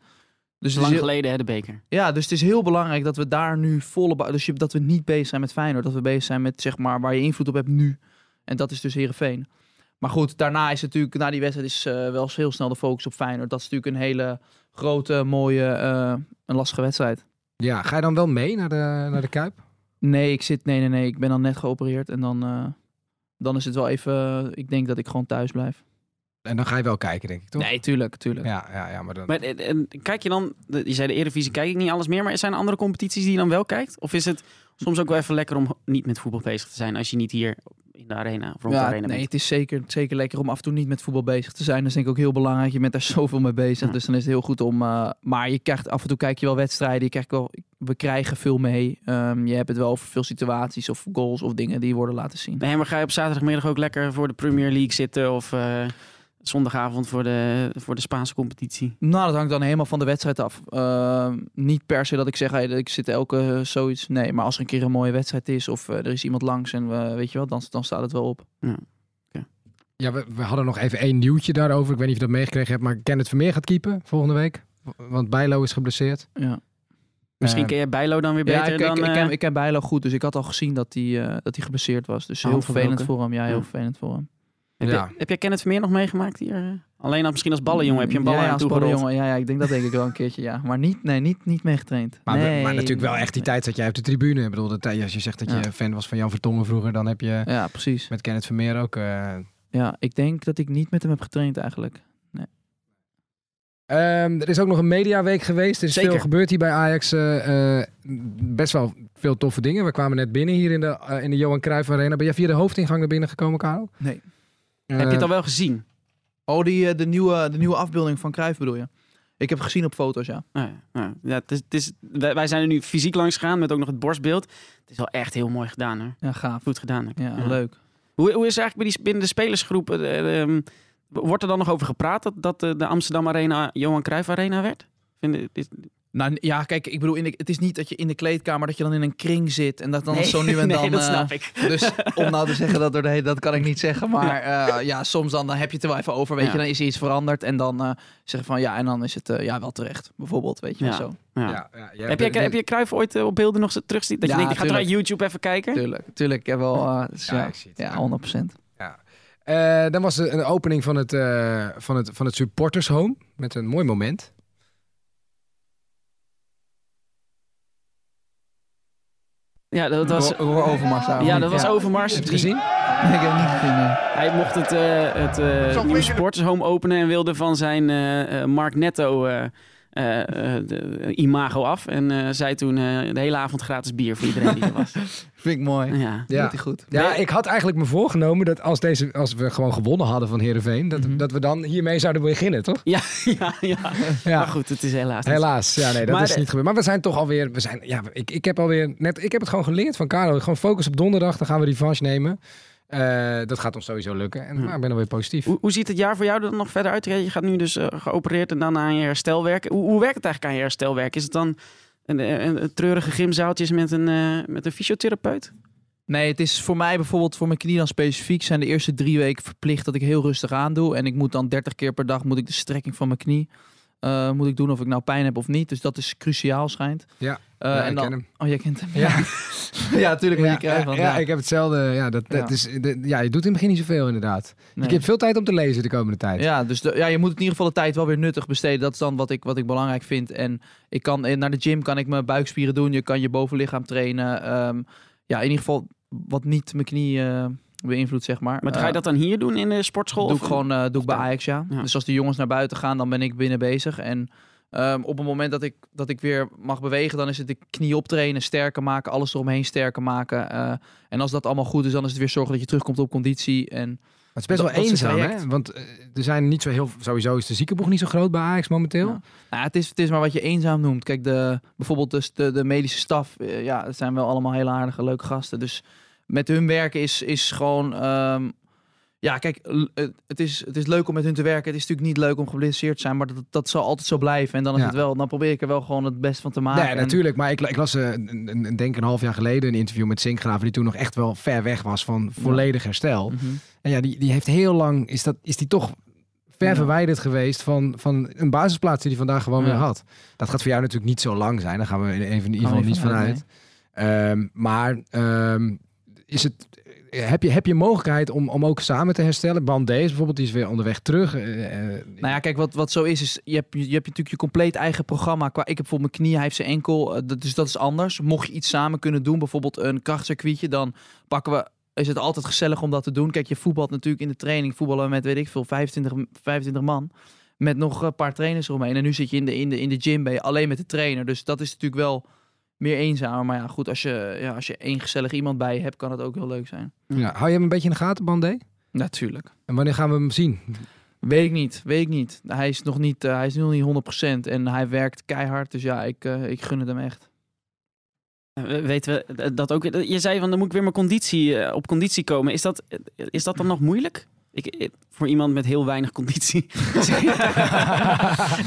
Dus Lang heel- geleden, hè, de beker. Ja, dus het is heel belangrijk dat we daar nu volle... Dus je- dat we niet bezig zijn met Feyenoord. Dat we bezig zijn met, zeg maar, waar je invloed op hebt nu. En dat is dus Heerenveen. Maar goed, daarna is natuurlijk... Na die wedstrijd is eh, wel heel snel de focus op Feyenoord. Dat is natuurlijk een hele grote, mooie, eh, een lastige wedstrijd. Ja, ga je dan wel mee naar de, naar de Kuip? Nee, ik zit... Nee, nee, nee. Ik ben dan net geopereerd. En dan, eh, dan is het wel even... ik denk dat ik gewoon thuis blijf. En dan ga je wel kijken, denk ik, toch? Nee, tuurlijk, tuurlijk. Ja, ja, ja, maar dan... Maar en, en kijk je dan, je zei de Eredivisie kijk ik niet alles meer, maar zijn er andere competities die je dan wel kijkt? Of is het soms ook wel even lekker om niet met voetbal bezig te zijn als je niet hier in de arena of rond de Ja, arena nee, bent? het is zeker, zeker lekker om af en toe niet met voetbal bezig te zijn. Dat is denk ik ook heel belangrijk. Je bent daar zoveel mee bezig. Ja. Dus dan is het heel goed om. eh, maar je krijgt af en toe kijk je wel wedstrijden. Je krijgt wel, we krijgen veel mee. Ehm, je hebt het wel over veel situaties of goals of dingen die worden laten zien. Nee, maar ga je op zaterdagmiddag ook lekker voor de Premier League zitten of eh, zondagavond voor de, voor de Spaanse competitie? Nou, dat hangt dan helemaal van de wedstrijd af. Ehm, niet per se dat ik zeg, hey, ik zit elke eh, zoiets. Nee, maar als er een keer een mooie wedstrijd is of eh, er is iemand langs en we, weet je wat, dan, dan staat het wel op. Ja, we, we hadden nog even één nieuwtje daarover. Ik weet niet of je dat meegekregen hebt, maar Kenneth Vermeer gaat keepen volgende week. Want Bijlo is geblesseerd. Ja. Misschien Eh, ken je Bijlo dan weer beter Ja, ik, dan... ik, ik, ken, ik ken Bijlo goed, dus ik had al gezien dat hij eh, dat hij geblesseerd was. Dus heel vervelend voor hem. Ja, heel Ja. vervelend voor hem. Heb, ja. je, heb jij Kenneth Vermeer nog meegemaakt hier? Alleen als, misschien als ballenjongen heb je een bal ja, ja, aan als toegerold. ballenjongen. Ja, ja, ik denk dat denk ik wel een keertje, ja. Maar niet, nee, niet, niet meegetraind. Maar, nee, maar natuurlijk wel echt die tijd dat jij op de tribune. Ik bedoel, de tijd, als je zegt dat je Ja. fan was van Jan Vertongen vroeger, dan heb je Ja, precies. met Kenneth Vermeer ook... eh, Ja, ik denk dat ik niet met hem heb getraind eigenlijk. Ehm, er is ook nog een mediaweek geweest. Er is Zeker. veel gebeurd hier bij Ajax. eh, eh, best wel veel toffe dingen. We kwamen net binnen hier in de, in de Johan Cruijff Arena. Ben jij via de hoofdingang naar binnen gekomen, Karel? Nee. Heb je het al wel gezien? Oh, die, eh, de, nieuwe, de nieuwe afbeelding van Cruijff bedoel je? Ik heb gezien op foto's, ja. Ja, ja, het is, het is, wij, zijn er nu fysiek langs gegaan met ook nog het borstbeeld. Het is wel echt heel mooi gedaan hoor. Ja, gaaf. Goed gedaan. Ja, Ja. leuk. Hoe, hoe is het eigenlijk bij die, binnen de spelersgroep? eh, eh, ehm, wordt er dan nog over gepraat dat, dat eh, de Amsterdam Arena Johan Cruijff Arena werd? Vind, is, Nou, ja, kijk, ik bedoel, in de, het is niet dat je in de kleedkamer, dat je dan in een kring zit en dat dan nee, zo nu en nee, dan... dat eh, snap ik. Dus om nou te zeggen dat door de hele, dat kan ik niet zeggen. Maar eh, ja, soms dan, dan heb je het er wel even over, weet Ja. je. Dan is er iets veranderd en dan eh zeggen van ja, en dan is het eh, ja wel terecht. Bijvoorbeeld, weet je wel Ja. zo. Ja. ja, ja, heb, je, heb je Cruijff ooit op beelden nog terugzien? Dat je Ja, denkt, ik ga er YouTube even kijken? Tuurlijk, tuurlijk. Ik heb wel, eh, dus Ja, ja, ik zie het. ja, 100% Eh, dan was er een opening van het, eh, van, het, van het supporters home. Met een mooi moment. Ja, dat was, Overmars daar. ja, dat was Overmars. Heb je het gezien? Nee, ik heb het niet gezien. nee. Hij mocht het, eh, het eh, nieuwe supporters home openen en wilde van zijn eh, eh, Mark Netto eh, eh, de imago af. En eh, zei toen eh, de hele avond gratis bier voor iedereen die er was. Vind ik mooi. Ja. Ja. Ja. Doet hij goed. Ja, ik had eigenlijk me voorgenomen dat als, deze, als we gewoon gewonnen hadden van Heerenveen... Dat, Mhm. dat we dan hiermee zouden beginnen, toch? Ja, ja, ja. Ja. Maar goed, het is helaas niet. Helaas, ja, nee, dat Maar is niet gebeurd. Maar we zijn toch alweer, we zijn, ja, ik, ik heb alweer net, ik heb het gewoon geleerd van Karel. Gewoon focus op donderdag, dan gaan we revanche nemen. Eh, dat gaat ons sowieso lukken. En Ja. maar ik ben alweer positief. Hoe, hoe ziet het jaar voor jou er dan nog verder uit? Je gaat nu dus eh, geopereerd en dan aan je herstel werken. Hoe, hoe werkt het eigenlijk aan je herstel werken? Is het dan een, een, een treurige gymzaaltjes met een, eh, met een fysiotherapeut? Nee, het is voor mij bijvoorbeeld voor mijn knie dan specifiek zijn de eerste drie weken verplicht dat ik heel rustig aandoe. En ik moet dan 30 keer per dag moet ik de strekking van mijn knie eh, moet ik doen of ik nou pijn heb of niet. Dus dat is cruciaal schijnt. Ja, Eh, ja, en ik dan, ken hem. Oh, jij kent hem. Ja. ja, natuurlijk. Ja, Ja, je krijgt ja, van, ja, ja. ik heb hetzelfde. Ja, dat, dat Ja. Is, de- ja, je doet in het begin niet zoveel inderdaad. Nee. Je hebt veel tijd om te lezen de komende tijd. Ja, dus de, ja, je moet in ieder geval de tijd wel weer nuttig besteden. Dat is dan wat ik, wat ik belangrijk vind. En ik kan eh, naar de gym kan ik mijn buikspieren doen. Je kan je bovenlichaam trainen. Ehm, ja, in ieder geval wat niet mijn knie eh, beïnvloedt, zeg maar. Maar ga je dat dan hier doen in de sportschool? doe of- ik gewoon doe ik bij? Ajax, ja. Ja. Dus als de jongens naar buiten gaan, dan ben ik binnen bezig. En ehm, op het moment dat ik, dat ik weer mag bewegen, dan is het de knie optrainen, sterker maken, alles eromheen sterker maken. Eh, en als dat allemaal goed is, dan is het weer zorgen dat je terugkomt op conditie. En Het is best Dat- wel dat is het eenzaam, hè? Want eh, er zijn niet zo heel... Sowieso is de ziekenboeg niet zo groot bij Ajax momenteel. Ja. Nou, het, is, het is maar wat je eenzaam noemt. Kijk, de, bijvoorbeeld dus de, de medische staf, eh, ja, het zijn wel allemaal hele aardige, leuke gasten. Dus met hun werken is, is gewoon... ehm, ja, kijk, het- is, het is leuk om met hun te werken. Het is natuurlijk niet leuk om geblesseerd te zijn, maar dat, dat zal altijd zo blijven. En dan is Ja. het wel, dan probeer ik er wel gewoon het best van te maken. Nee, En- natuurlijk. Maar ik, ik las eh, een, een, een- denk een half jaar geleden een interview met Sinkgraven... die toen nog echt wel ver weg was van volledig herstel. Mhm. En ja, die, die heeft heel lang... Is, dat, is die toch ver Ja. verwijderd geweest van, van een basisplaats die hij vandaag gewoon weer had. Dat gaat voor jou natuurlijk niet zo lang zijn. Daar gaan we in, even, in ieder geval niet vanuit. Ehm, maar ehm, is het... Heb je, heb je mogelijkheid om, om ook samen te herstellen? Bandees bijvoorbeeld, die is weer onderweg terug. Eh, eh, Nou ja, kijk, wat, wat zo is, is je hebt, je hebt natuurlijk je compleet eigen programma. Qua, ik heb bijvoorbeeld mijn knie, hij heeft zijn enkel. dus dat is anders. Mocht je iets samen kunnen doen, bijvoorbeeld een krachtcircuitje, dan pakken we is het altijd gezellig om dat te doen. Kijk, je voetbalt natuurlijk in de training, voetballen met, weet ik veel, 25, 25 man. Met nog een paar trainers eromheen. En nu zit je in de, in, de, in de gym, ben je alleen met de trainer. Dus dat is natuurlijk wel meer eenzamer. Maar ja, goed, als je, ja, als je één gezellig iemand bij je hebt, kan het ook heel leuk zijn. Ja, hou je hem een beetje in de gaten, Bandé? Natuurlijk. En wanneer gaan we hem zien? Weet ik niet, weet ik niet. Hij is nog niet, eh, hij is nog niet 100% en hij werkt keihard. Dus ja, ik, eh, ik gun het hem echt. Eh, Weten we dat ook? Je zei van dan moet ik weer mijn conditie, op conditie komen. Is dat, is dat dan nog moeilijk? Ik, voor iemand met heel weinig conditie.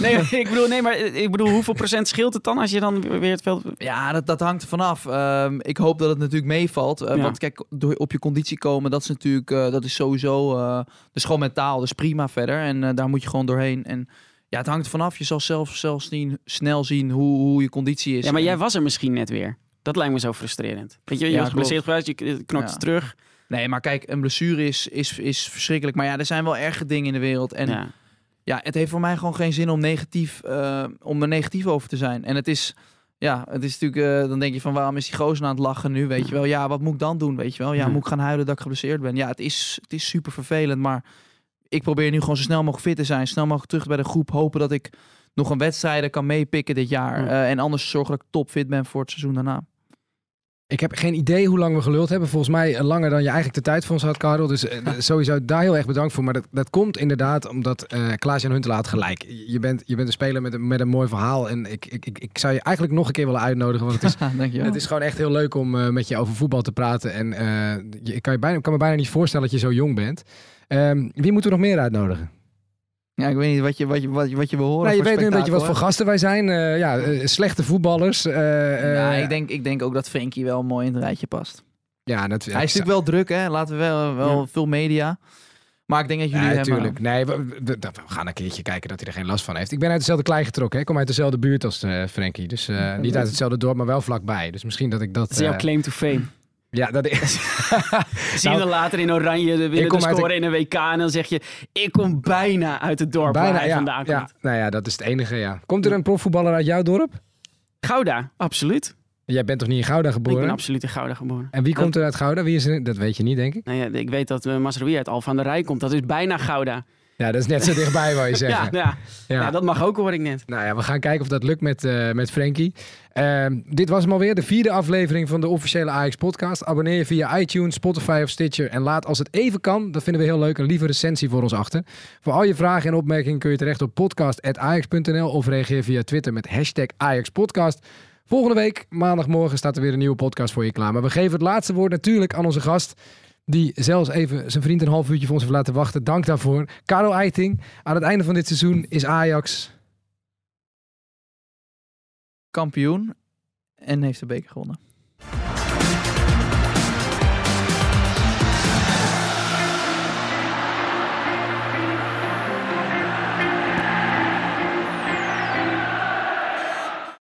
nee, ik bedoel, nee, maar ik bedoel, hoeveel procent scheelt het dan als je dan weer het veld. Ja, dat, dat hangt er vanaf. Ehm, ik hoop dat het natuurlijk meevalt. Eh, Ja. Want kijk, door op je conditie komen, dat is natuurlijk, eh, dat is sowieso, eh dat is gewoon mentaal, dus prima verder. En eh, daar moet je gewoon doorheen. En ja, het hangt er vanaf. Je zal zelf, zelf zien, snel zien hoe, hoe je conditie is. Ja, maar En- jij was er misschien net weer. Dat lijkt me zo frustrerend. Weet je, je Ja, was geblesseerd geweest, je knokt Ja. terug. Nee, maar kijk, een blessure is, is, is verschrikkelijk. Maar ja, er zijn wel erge dingen in de wereld. En ja. ja, het heeft voor mij gewoon geen zin om negatief, eh, om er negatief over te zijn. En het is, ja, het is natuurlijk, eh, dan denk je van waarom is die gozer aan het lachen nu, weet je wel. Ja, wat moet ik dan doen, weet je wel. Ja, moet ik gaan huilen dat ik geblesseerd ben. Ja, het is, het is super vervelend, maar ik probeer nu gewoon zo snel mogelijk fit te zijn. Snel mogelijk terug bij de groep. Hopen dat ik nog een wedstrijden kan meepikken dit jaar. Ja. Eh, en anders zorgen dat ik topfit ben voor het seizoen daarna. Ik heb geen idee hoe lang we geluld hebben. Volgens mij eh, langer dan je eigenlijk de tijd voor ons had, Karel. Dus eh, sowieso daar heel erg bedankt voor. Maar dat, dat komt inderdaad omdat eh Klaas-Jan Huntelaar had gelijk. Je bent, je bent een speler met een, met een mooi verhaal. En ik, ik, ik, ik zou je eigenlijk nog een keer willen uitnodigen. Want het is, Dank je wel. het is gewoon echt heel leuk om met je over voetbal te praten. En je, ik kan, je bijna, kan me bijna niet voorstellen dat je zo jong bent. Ehm, wie moeten we nog meer uitnodigen? Ja, ik weet niet wat je, wat je, wat je, wat je wil horen. Nou, je voor weet nu een beetje wat voor gasten wij zijn. Eh, ja, eh, slechte voetballers. eh, hè? eh, Ja, ik denk, ik denk ook dat Frenkie wel mooi in het rijtje past. ja, dat, Hij is natuurlijk wel druk, hè? Laten we wel, wel Ja. veel media. Maar ik denk dat jullie Ja, hem... natuurlijk. Nee, we, we- we- we gaan een keertje kijken dat hij er geen last van heeft. Ik ben uit dezelfde klei getrokken. Hè. Ik kom uit dezelfde buurt als eh Frenkie. Dus eh, niet uit hetzelfde dorp, maar wel vlakbij. Dus misschien dat ik dat... Dat is jouw claim to fame. Ja, dat is... Zie je dan later in Oranje de winnen de- scoren in een WK en dan zeg je, ik kom bijna uit het dorp waar bijna, hij ja, vandaan komt. ja. Nou ja, dat is het enige, ja. Komt er een profvoetballer uit jouw dorp? Gouda, absoluut. Jij bent toch niet in Gouda Ik geboren? ben absoluut in Gouda geboren. En wie komt er uit Gouda? Wie is er? Dat weet je niet, denk ik. Nou ja, ik weet dat uh, Masrowi uit Alphen aan de Rijn komt. Dat is bijna Gouda. Ja, dat is net zo dichtbij, wou je Ja, zeggen. ja. Ja. ja, dat mag ook, hoor ik net. Nou ja, we gaan kijken of dat lukt met, eh met Frankie. Ehm, dit was hem alweer, de vierde aflevering van de officiële Ajax podcast. Abonneer je via iTunes, Spotify of Stitcher. En laat als het even kan, dat vinden we heel leuk, een lieve recensie voor ons achter. Voor al je vragen en opmerkingen kun je terecht op podcast.ajax.nl of reageer via Twitter met hashtag AjaxPodcast. Volgende week, maandagmorgen, staat er weer een nieuwe podcast voor je klaar. Maar we geven het laatste woord natuurlijk aan onze gast. Die zelfs even zijn vriend een half uurtje voor ons heeft laten wachten. Dank daarvoor. Karel Eiting. Aan het einde van dit seizoen is Ajax Kampioen en heeft de beker gewonnen.